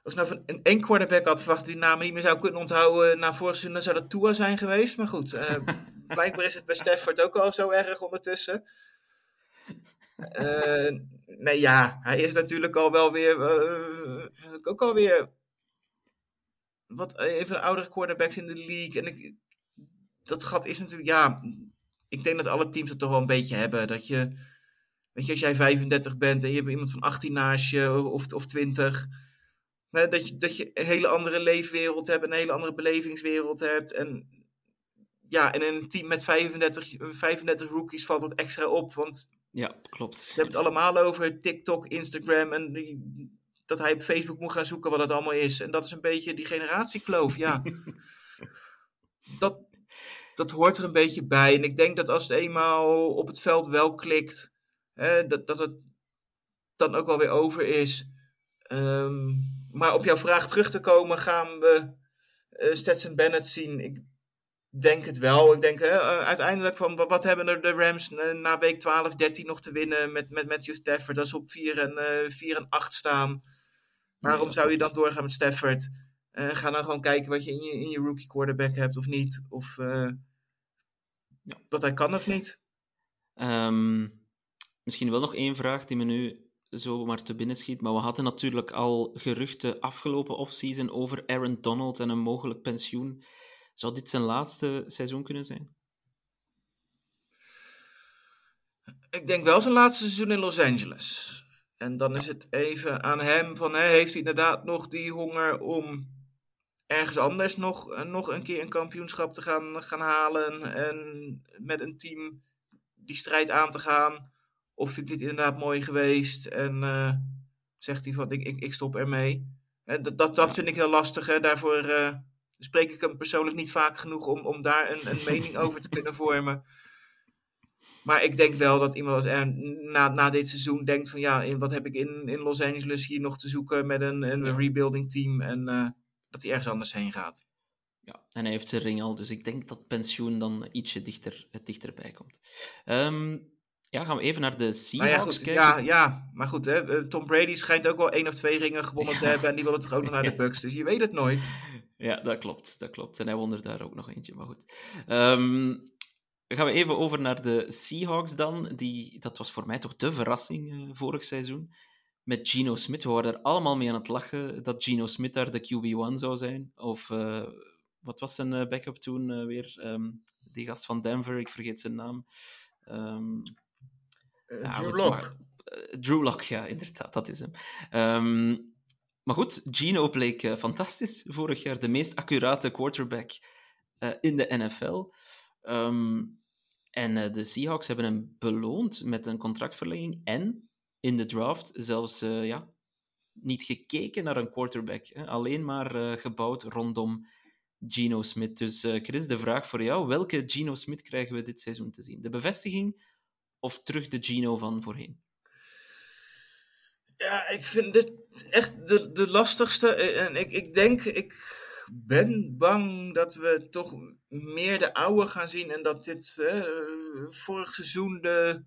als ik nou van een één quarterback had verwacht die namen niet meer zou kunnen onthouden na vorig seizoen, dan zou dat Tua zijn geweest. Maar goed, uh, blijkbaar is het bij Stafford ook al zo erg ondertussen. Uh, nee, ja, hij is natuurlijk al wel weer, uh, ook alweer wat even de oudere quarterbacks in de league. En ik, dat gat is natuurlijk, ja, ik denk dat alle teams het toch wel een beetje hebben. Dat je, weet je, als jij 35 bent en je hebt iemand van 18 naast je of, of 20 dat, je, dat je een hele andere leefwereld hebt, een hele andere belevingswereld hebt. En ja, en in een team met 35, 35 rookies valt dat extra op. Want ja, klopt. We hebben het allemaal over TikTok, Instagram en die, dat hij op Facebook moet gaan zoeken wat het allemaal is. En dat is een beetje die generatiekloof, ja. dat, dat hoort er een beetje bij. En ik denk dat als het eenmaal op het veld wel klikt, hè, dat, dat het dan ook wel weer over is. Um, maar op jouw vraag terug te komen, gaan we uh, Stetson Bennett zien? Ik denk het wel. Ik denk uh, uiteindelijk van wat hebben er de Rams na week 12, 13 nog te winnen met, met Matthew Stafford als ze op 4 en, uh, 4 en 8 staan. Waarom zou je dan doorgaan met Stafford? ga dan gewoon kijken wat je in je, in je rookie quarterback hebt of niet. Of Ja. Wat hij kan of niet. Ehm, misschien wel nog één vraag die me nu zomaar te binnen schiet. Maar we hadden natuurlijk al geruchten afgelopen offseason over Aaron Donald en een mogelijk pensioen. Zou dit zijn laatste seizoen kunnen zijn? Ik denk wel zijn laatste seizoen in Los Angeles. En dan is het even aan hem van, hè, heeft hij inderdaad nog die honger om ergens anders nog, eh, nog een keer een kampioenschap te gaan, gaan halen en met een team die strijd aan te gaan? Of vind ik dit inderdaad mooi geweest en eh, zegt hij van, ik, ik, ik stop ermee? En dat, dat, dat vind ik heel lastig. Hè. Daarvoor eh, spreek ik hem persoonlijk niet vaak genoeg om, om daar een, een mening over te kunnen vormen. Maar ik denk wel dat iemand als na, na dit seizoen denkt van ja, in, wat heb ik in, in Los Angeles hier nog te zoeken met een, een Ja. rebuilding team en eh, dat hij ergens anders heen gaat. Ja, en hij heeft zijn ring al, dus ik denk dat pensioen dan ietsje dichter, dichterbij komt. Ehm, ja, gaan we even naar de Nou Seahawks ja, goed, kijken. ja, ja, maar goed, hè, eh, Tom Brady schijnt ook wel één of twee ringen gewonnen te Ja. hebben en die wil het toch ook nog naar de Ja. Bucks, dus je weet het nooit. Ja, dat klopt, dat klopt. En hij won er daar ook nog eentje, maar goed. Dan gaan we even over naar de Seahawks dan. Die, dat was voor mij toch de verrassing eh, vorig seizoen. Met Geno Smith. We waren er allemaal mee aan het lachen dat Geno Smith daar de QB1 zou zijn. Of eh, wat was zijn eh, backup toen weer? Ehm, die gast van Denver, ik vergeet zijn naam. Ehm, Eh, Drew Lock. Drew Lock, ja, inderdaad, dat is hem. Maar goed, Gino bleek eh, fantastisch vorig jaar. De meest accurate quarterback eh, in de NFL. Ehm, en eh, de Seahawks hebben hem beloond met een contractverlenging en in de draft zelfs ja, niet gekeken naar een quarterback. Alleen maar gebouwd rondom Geno Smith. Dus Chris, de vraag voor jou. Welke Geno Smith krijgen we dit seizoen te zien? De bevestiging of terug de Gino van voorheen? Ja, ik vind dit echt de, de lastigste. Eh, En ik, ik denk, ik ben bang dat we toch meer de oude gaan zien. En dat dit eh, vorig seizoen de,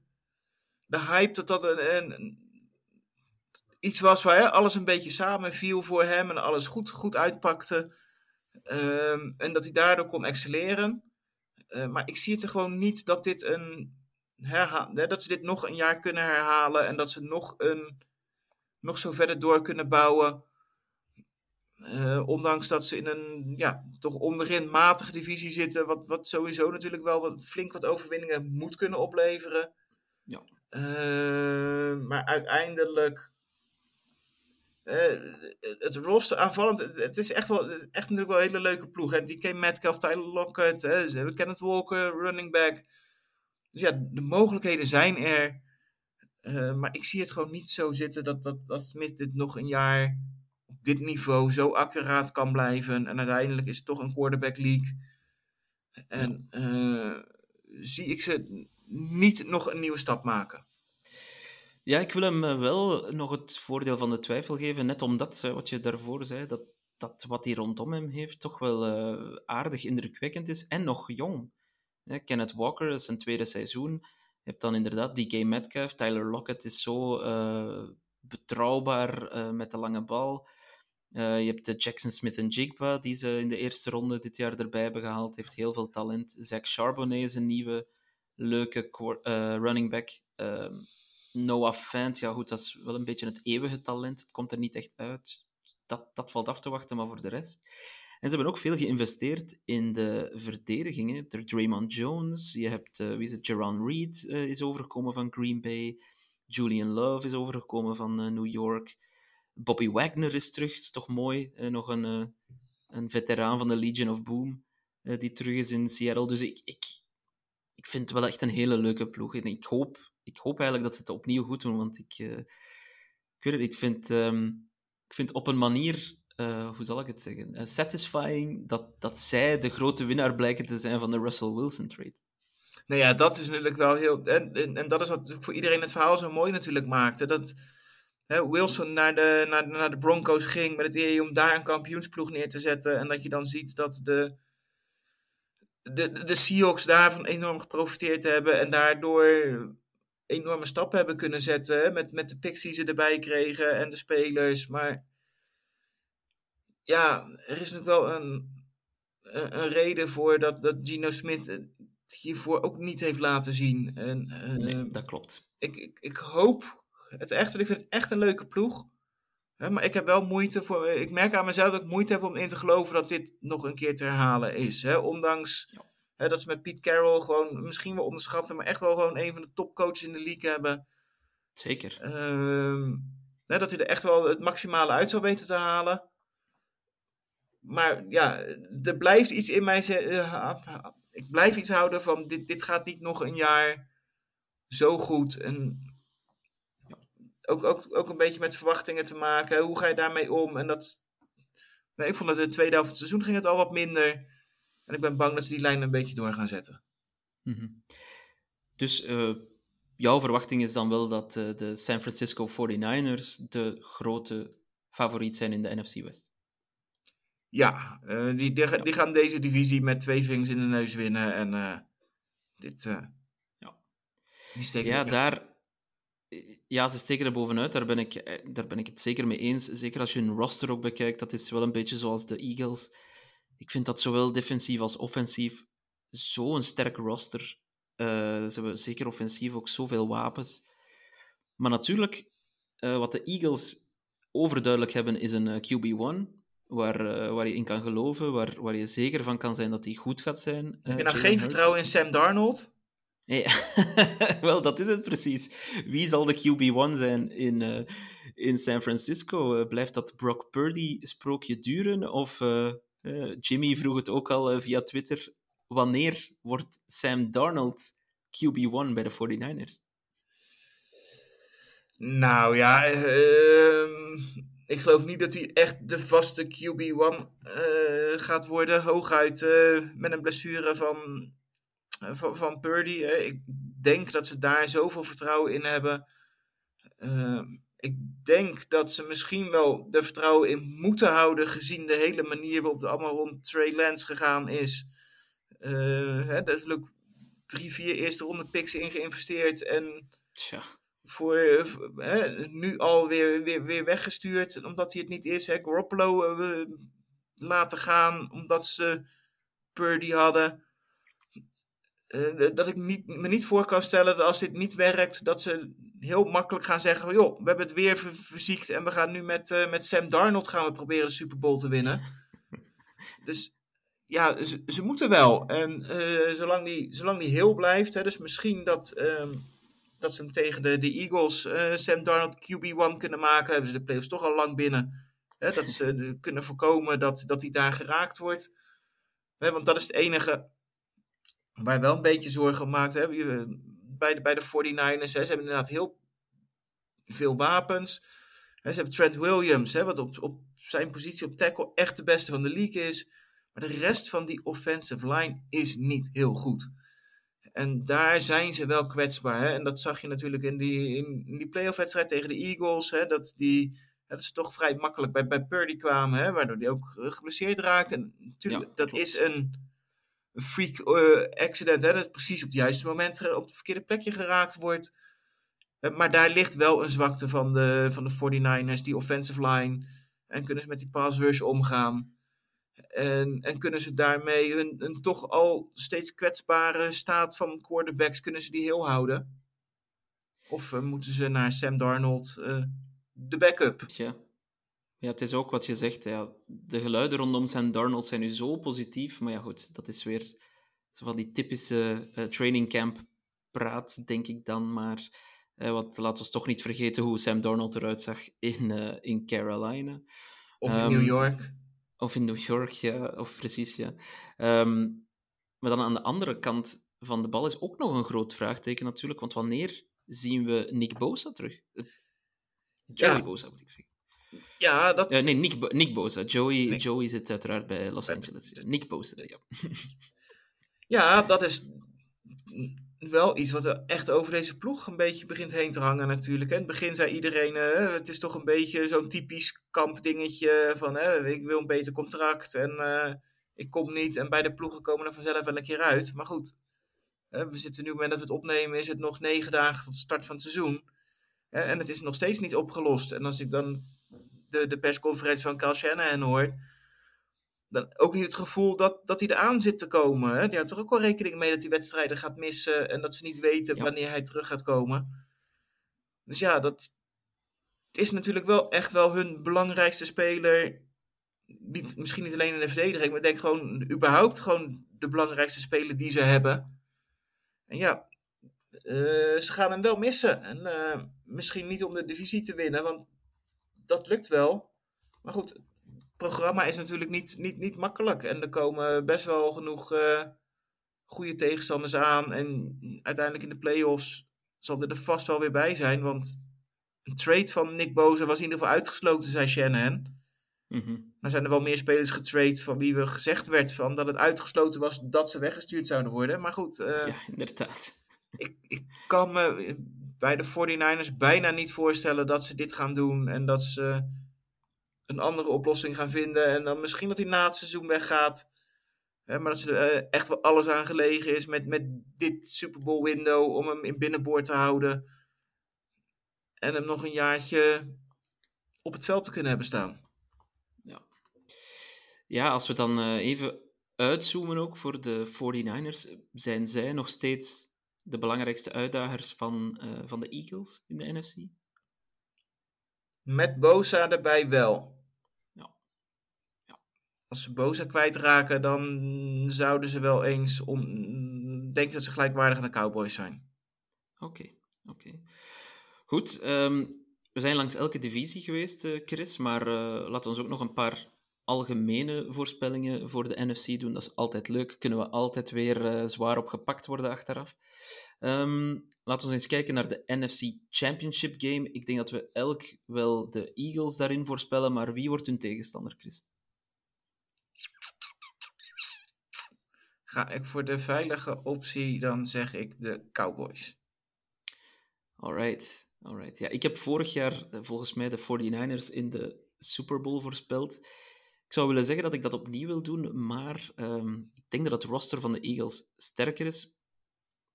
de hype, dat dat een, iets was waar hè, alles een beetje samenviel voor hem. En alles goed, goed uitpakte. Ehm, en dat hij daardoor kon excelleren. Eh, maar ik zie het er gewoon niet dat dit een herha- dat ze dit nog een jaar kunnen herhalen. En dat ze nog een nog zo verder door kunnen bouwen. Eh, ondanks dat ze in een ja, toch onderin matige divisie zitten, wat, wat sowieso natuurlijk wel wat, flink wat overwinningen moet kunnen opleveren. Ja. Eh, maar uiteindelijk. eh, het roster aanvallend, het is echt, wel, echt natuurlijk wel een hele leuke ploeg. Hè? DK Metcalf, Tyler Lockett, hè? ze hebben Kenneth Walker, running back. Dus ja, de mogelijkheden zijn er. Eh, maar ik zie het gewoon niet zo zitten dat, dat, dat Smith dit nog een jaar op dit niveau zo accuraat kan blijven. En uiteindelijk is het toch een quarterback league. En eh, zie ik ze niet nog een nieuwe stap maken. Ja, ik wil hem eh, wel nog het voordeel van de twijfel geven, net omdat, wat je daarvoor zei, dat, dat wat hij rondom hem heeft toch wel aardig indrukwekkend is en nog jong. Kenneth Walker is zijn tweede seizoen. Je hebt dan inderdaad DK Metcalf, Tyler Lockett is zo eh, betrouwbaar eh, met de lange bal. Eh, je hebt de Jackson Smith en Jigba, die ze in de eerste ronde dit jaar erbij hebben gehaald. Heeft heel veel talent. Zach Charbonnet is een nieuwe, leuke running back. Ehm, Noah Fant, ja goed, dat is wel een beetje het eeuwige talent. Het komt er niet echt uit. Dat, dat valt af te wachten, maar voor de rest. En ze hebben ook veel geïnvesteerd in de verdedigingen. Je hebt er Draymond Jones, je hebt, eh, wie is het, Reed eh, is overgekomen van Green Bay. Julian Love is overgekomen van eh, New York. Bobby Wagner is terug, is toch mooi. Nog een, een veteraan van de Legion of Boom die terug is in Seattle. Dus ik, ik, ik vind het wel echt een hele leuke ploeg. En ik hoop, ik hoop eigenlijk dat ze het opnieuw goed doen, want ik, ik weet het ik vind, ehm, ik vind op een manier, eh, hoe zal ik het zeggen, eh, satisfying dat, dat zij de grote winnaar blijken te zijn van de Russell Wilson trade. Nou ja, dat is natuurlijk wel heel. En, en, en dat is wat voor iedereen het verhaal zo mooi natuurlijk maakte. Dat hè, Wilson naar de, naar, naar de Broncos ging met het idee om daar een kampioensploeg neer te zetten. En dat je dan ziet dat de, de, de Seahawks daarvan enorm geprofiteerd hebben. En daardoor enorme stappen hebben kunnen zetten. Met, met de picks die ze erbij kregen en de spelers. Maar ja, er is nog wel een, een, een reden voor dat, dat Geno Smith hiervoor ook niet heeft laten zien. En, eh, Nee, dat klopt. ik, ik, ik hoop het echt, want ik vind het echt een leuke ploeg. Hè, maar ik heb wel moeite voor. Ik merk aan mezelf dat ik moeite heb om in te geloven dat dit nog een keer te herhalen is. Hè? Ondanks hè, dat ze met Pete Carroll gewoon misschien wel onderschatten, maar echt wel gewoon een van de topcoaches in de league hebben. Zeker. Ehm, dat hij er echt wel het maximale uit zou weten te halen. Maar ja, er blijft iets in mij. eh, ik blijf iets houden van dit, dit gaat niet nog een jaar zo goed. En ook, ook, ook een beetje met verwachtingen te maken. Hoe ga je daarmee om? En dat. Nee, ik vond dat in de tweede helft van het seizoen ging het al wat minder. En ik ben bang dat ze die lijn een beetje door gaan zetten. Mhm. Dus eh, jouw verwachting is dan wel dat eh, de San Francisco 49ers de grote favoriet zijn in de NFC West. Ja, eh, die, die, die gaan deze divisie met twee vingers in de neus winnen. En eh, dit. eh, Ja. Die steken Ja, daar... Ja, ze steken er bovenuit. Daar ben, ik, daar ben ik het zeker mee eens. Zeker als je hun roster ook bekijkt. Dat is wel een beetje zoals de Eagles. Ik vind dat zowel defensief als offensief zo'n sterk roster. Ze hebben zeker offensief ook zoveel wapens. Maar natuurlijk, wat de Eagles overduidelijk hebben, is een eh, QB1. Waar, eh, waar je in kan geloven, waar, waar je zeker van kan zijn dat hij goed gaat zijn. Heb Eh, je nou geen vertrouwen in Sam Darnold? Nee, wel, dat is het precies. Wie zal de QB1 zijn in, eh, in San Francisco? Blijft dat Brock Purdy-sprookje duren? Of Jimmy vroeg het ook al via Twitter. Wanneer wordt Sam Darnold QB1 bij de 49ers? Nou ja, ehm, ik geloof niet dat hij echt de vaste QB1 eh, gaat worden. Hooguit eh, met een blessure van, eh, van, van Purdy. Ik denk dat ze daar zoveel vertrouwen in hebben. Ehm, ik denk dat ze misschien wel er vertrouwen in moeten houden, gezien de hele manier waarop het allemaal rond Trey Lance gegaan is. Eh, hè, daar drie, vier eerste ronde picks in geïnvesteerd. En Tja, voor eh, hè, nu alweer weer, weer weggestuurd, omdat hij het niet is. Hè. Garoppolo eh, laten gaan, omdat ze Purdy hadden. Eh, dat ik niet, me niet voor kan stellen dat als dit niet werkt, dat ze heel makkelijk gaan zeggen: joh, we hebben het weer ver- verziekt en we gaan nu met, met Sam Darnold gaan we proberen de Super Bowl te winnen. Dus ja, ze, ze moeten wel. En zolang, die, zolang die heel blijft, hè, dus misschien dat, ehm, dat ze hem tegen de, de Eagles, eh, Sam Darnold QB1 kunnen maken, hebben ze de playoffs toch al lang binnen. Hè, dat ze eh, kunnen voorkomen dat, dat hij daar geraakt wordt. Hè, want dat is het enige waar wel een beetje zorgen om maakt. Je- bij, de, bij de 49ers, hè, ze hebben inderdaad heel veel wapens. Hè, ze hebben Trent Williams, hè, wat op, op zijn positie op tackle echt de beste van de league is. Maar de rest van die offensive line is niet heel goed. En daar zijn ze wel kwetsbaar. Hè? En dat zag je natuurlijk in die, in, in die playoff wedstrijd tegen de Eagles. Hè? Dat, die, hè, dat ze toch vrij makkelijk bij, bij Purdy kwamen. Hè? Waardoor die ook eh, geblesseerd raakt. En natuurlijk, Ja, dat klopt. is een, een freak eh, accident. Hè? Dat precies op het juiste moment op het verkeerde plekje geraakt wordt. Maar daar ligt wel een zwakte van de, van de 49ers, die offensive line. En kunnen ze met die pass rush omgaan. En, en kunnen ze daarmee hun, hun toch al steeds kwetsbare staat van quarterbacks, kunnen ze die heel houden? Of eh, moeten ze naar Sam Darnold, eh, de backup? tja. Ja, het is ook wat je zegt. Ja. De geluiden rondom Sam Darnold zijn nu zo positief. Maar ja, goed, dat is weer zo van die typische eh, training camp praat, denk ik dan maar. Eh, want laten we toch niet vergeten hoe Sam Darnold eruit zag in, in Carolina. Of in Ehm, New York? Of in New York, ja. Of precies, ja. Ehm, maar dan aan de andere kant van de bal is ook nog een groot vraagteken natuurlijk. Want wanneer zien we Nick Bosa terug? Joey Ja. Bosa, moet ik zeggen. Ja, dat Eh, nee, Nick, Bo- Nick Bosa. Joey, Nee. Joey zit uiteraard bij Los Angeles. Nick Bosa, ja. Ja, dat is wel iets wat er echt over deze ploeg een beetje begint heen te hangen natuurlijk. In het begin zei iedereen, eh, het is toch een beetje zo'n typisch kampdingetje van ik wil een beter contract en eh, ik kom niet. En bij de ploegen komen er vanzelf wel een keer uit. Maar goed, we zitten nu, op het moment dat we het opnemen, is het nog negen dagen tot de start van het seizoen. En het is nog steeds niet opgelost. En als ik dan de, de persconferentie van Kyle Shanahan hoor, dan ook niet het gevoel dat, dat hij eraan zit te komen. Hè? Die houdt er ook wel rekening mee dat hij wedstrijden gaat missen en dat ze niet weten Ja. wanneer hij terug gaat komen. Dus ja, dat is natuurlijk wel echt wel hun belangrijkste speler. Niet, misschien niet alleen in de verdediging, maar ik denk gewoon überhaupt gewoon de belangrijkste speler die ze hebben. En ja, eh, ze gaan hem wel missen. En eh, misschien niet om de divisie te winnen, want dat lukt wel. Maar goed, programma is natuurlijk niet, niet, niet makkelijk. En er komen best wel genoeg eh, goede tegenstanders aan. En uiteindelijk in de play-offs zal er, er vast wel weer bij zijn. Want een trade van Nick Boza was in ieder geval uitgesloten, zei Shanahan. Mhm. Maar zijn er wel meer spelers getrade van wie we gezegd werd van dat het uitgesloten was dat ze weggestuurd zouden worden. Maar goed, eh, Ja, inderdaad. ik, ik kan me bij de 49ers bijna niet voorstellen dat ze dit gaan doen. En dat ze een andere oplossing gaan vinden. En dan misschien dat hij na het seizoen weggaat. Hè, maar dat ze er eh, echt wel alles aan gelegen is met, met dit Super Bowl window om hem in binnenboord te houden. En hem nog een jaartje op het veld te kunnen hebben staan. Ja, als we dan eh, even uitzoomen ook voor de 49ers, zijn zij nog steeds de belangrijkste uitdagers van, eh, van de Eagles in de NFC? Met Bosa erbij wel. Als ze Bosa kwijtraken, dan zouden ze wel eens om, denken dat ze gelijkwaardig aan de Cowboys zijn. Oké, oké. Goed, ehm, we zijn langs elke divisie geweest, eh, Chris, maar eh laten we ook nog een paar algemene voorspellingen voor de NFC doen. Dat is altijd leuk, kunnen we altijd weer eh, zwaar op gepakt worden achteraf. Ehm, laten we eens kijken naar de NFC Championship Game. Ik denk dat we elk wel de Eagles daarin voorspellen, maar wie wordt hun tegenstander, Chris? Ga ik voor de veilige optie, dan zeg ik de Cowboys. Alright, alright. Ja, ik heb vorig jaar eh, volgens mij de 49ers in de Super Bowl voorspeld. Ik zou willen zeggen dat ik dat opnieuw wil doen, maar ehm, ik denk dat het roster van de Eagles sterker is.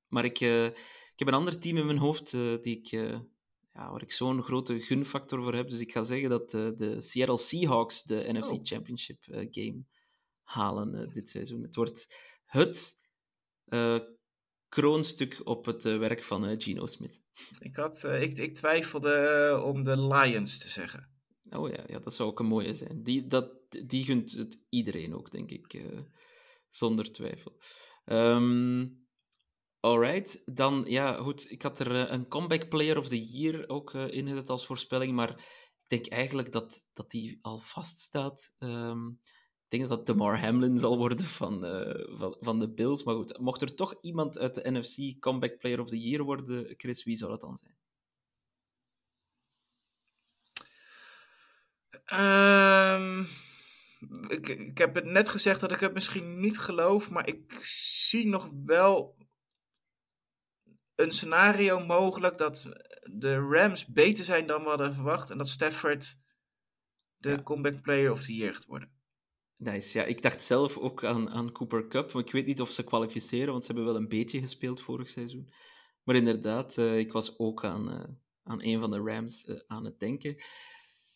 Maar ik, eh, ik heb een ander team in mijn hoofd eh, die ik, ja, waar ik zo'n grote gunfactor voor heb. Dus ik ga zeggen dat de Seattle Seahawks de NFC Oh. Championship eh, game halen dit seizoen. Het wordt het eh, kroonstuk op het eh, werk van eh, Geno Smith. Ik, had, ik, ik twijfelde om de Lions te zeggen. Oh ja, ja, dat zou ook een mooie zijn. Die, dat, die gunt het iedereen ook, denk ik. zonder twijfel. Ehm alright, dan ja, goed. Ik had er een comeback player of the year ook in gezet als voorspelling, maar ik denk eigenlijk dat, dat die al vaststaat. Ehm denk dat dat DeMar Hamlin zal worden van, eh, van, van de Bills. Maar goed, mocht er toch iemand uit de NFC comeback player of the year worden, Chris, wie zou dat dan zijn? Ehm, ik, ik heb het net gezegd dat ik het misschien niet geloof, maar ik zie nog wel een scenario mogelijk dat de Rams beter zijn dan we hadden verwacht en dat Stafford de Ja. comeback player of the year gaat worden. Nice, ja. Ik dacht zelf ook aan, aan Cooper Cup, maar ik weet niet of ze kwalificeren, want ze hebben wel een beetje gespeeld vorig seizoen. Maar inderdaad, eh, ik was ook aan, eh, aan een van de Rams eh, aan het denken.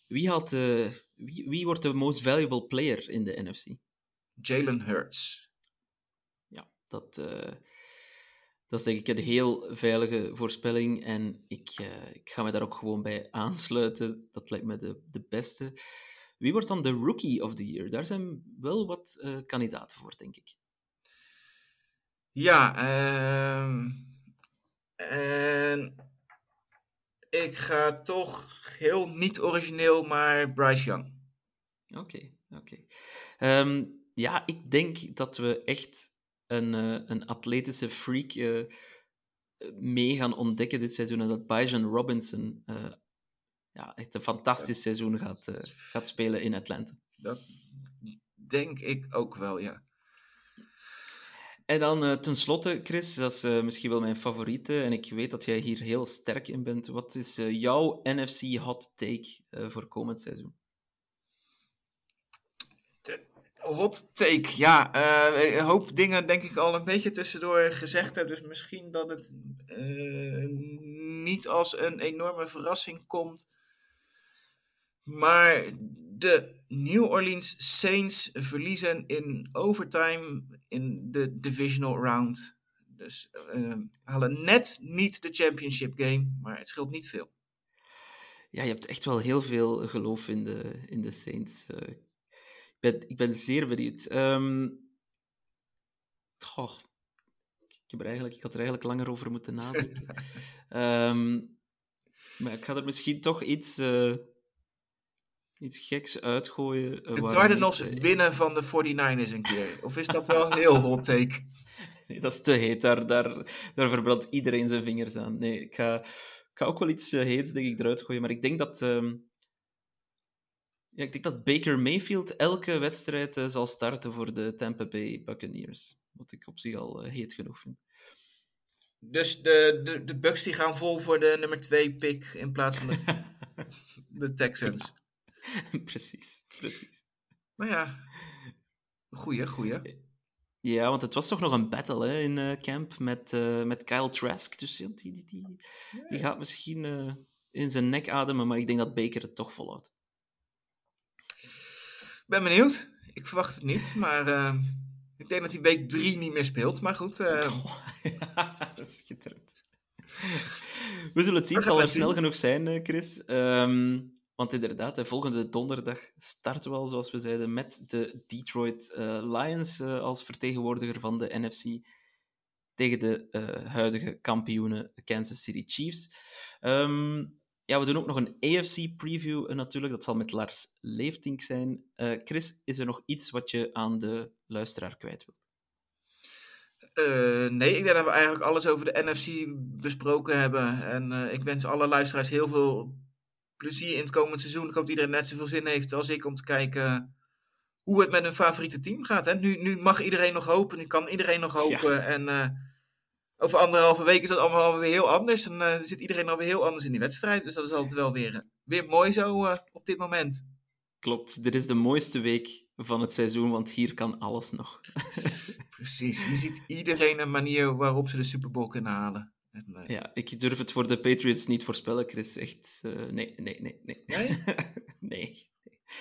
Wie, had, wie, wie wordt de most valuable player in de NFC? Jalen Hurts. Ja, dat, dat is denk ik een heel veilige voorspelling en ik, ik ga me daar ook gewoon bij aansluiten. Dat lijkt me de, de beste. Wie wordt dan de Rookie of the Year? Daar zijn wel wat eh, kandidaten voor, denk ik. Ja, ehm, en ik ga toch heel niet origineel, maar Bryce Young. Oké, oké. Ehm, ja, ik denk dat we echt een, eh, een atletische freak eh, mee gaan ontdekken dit seizoen. En dat Bijan Robinson eh, ja, echt een fantastisch seizoen gaat, eh, gaat spelen in Atlanta. Dat denk ik ook wel, ja. En dan eh tenslotte, Chris, dat is eh, misschien wel mijn favoriete. En ik weet dat jij hier heel sterk in bent. Wat is jouw NFC hot take voor komend seizoen? Hot take, ja. een hoop dingen denk ik al een beetje tussendoor gezegd heb. Dus misschien dat het niet als een enorme verrassing komt. Maar De New Orleans Saints verliezen in overtime in de divisional round. Dus uh, halen net niet de championship game, maar het scheelt niet veel. Ja, je hebt echt wel heel veel geloof in de, in de Saints. Uh, ik, ben, ik ben zeer benieuwd. Um, goh, ik, heb er eigenlijk, ik had er eigenlijk langer over moeten nadenken. um, maar ik ga er misschien toch iets, uh, iets geks uitgooien. Uh, de Cardinals niet, winnen van de 49ers een keer. Of is dat wel heel hot take? Nee, dat is te heet. Daar, daar, daar verbrandt iedereen zijn vingers aan. Nee, ik ga, ik ga ook wel iets uh, heets denk ik, eruit gooien. Maar ik denk dat... Um, ja, ik denk dat Baker Mayfield elke wedstrijd uh, zal starten voor de Tampa Bay Buccaneers. Wat ik op zich al uh, heet genoeg vind. Dus de, de, de Bucks die gaan vol voor de nummer 2 pick in plaats van de, de Texans. precies, precies. Maar ja, goeie, goeie. Ja, want het was toch nog een battle hè, in uh, camp met, uh, met Kyle Trask. Dus die, die, die, die gaat misschien uh, in zijn nek ademen, maar ik denk dat Baker het toch volhoudt. ben benieuwd. Ik verwacht het niet, maar ik denk dat hij week 3 niet meer speelt. Maar goed. Oh, ja, dat is schitterend. We zullen het zien. Het zal wel snel genoeg zijn, Chris. Um, want inderdaad, de volgende donderdag starten we al, zoals we zeiden, met de Detroit uh, Lions uh, als vertegenwoordiger van de NFC tegen de uh, huidige kampioenen Kansas City Chiefs. Um, ja, we doen ook nog een AFC-preview natuurlijk. Dat zal met Lars Leeftink zijn. Chris, is er nog iets wat je aan de luisteraar kwijt wilt? nee, ik denk dat we eigenlijk alles over de NFC besproken hebben. En ik wens alle luisteraars heel veel plezier in het komend seizoen. Ik hoop dat iedereen net zoveel zin heeft als ik om te kijken hoe het met hun favoriete team gaat. Hè? Nu, nu mag iedereen nog hopen, nu kan iedereen nog hopen. Ja. En uh, over anderhalve week is dat allemaal alweer heel anders. En uh, zit iedereen alweer heel anders in die wedstrijd. Dus dat is altijd wel weer, weer mooi zo uh, op dit moment. Klopt, dit is de mooiste week van het seizoen, want hier kan alles nog. Precies, je ziet iedereen een manier waarop ze de Super Bowl kunnen halen. En, uh... Ja, ik durf het voor de Patriots niet voorspellen, Chris. Echt, uh, nee, nee, nee, nee. Nee? nee?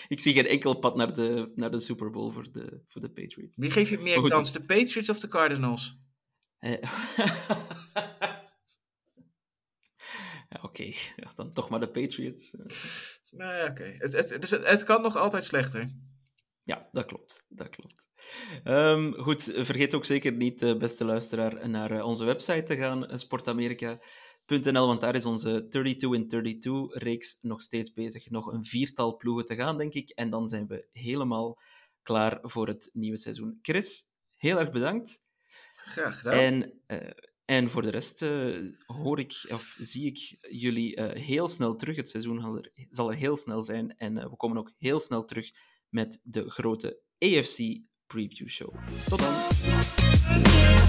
Ik zie geen enkel pad naar de, naar de Super Bowl voor de, voor de Patriots. Wie geeft je meer goed, kans, de Patriots of de Cardinals? Uh... ja, oké. Okay. Ja, dan toch maar de Patriots. Nou ja, oké. Okay. Het, het, dus het, het kan nog altijd slechter. Ja, dat klopt. Dat klopt. Um, goed, vergeet ook zeker niet, uh, beste luisteraar, naar uh, onze website te gaan, sportamerika.nl, want daar is onze 32 in 32 reeks nog steeds bezig. Nog een viertal ploegen te gaan, denk ik, en dan zijn we helemaal klaar voor het nieuwe seizoen. Chris, heel erg bedankt. Graag gedaan. En, uh, en voor de rest hoor ik, of zie ik jullie heel snel terug. Het seizoen zal er, zal er heel snel zijn en we komen ook heel snel terug met de grote AFC Preview Show. Tot dan!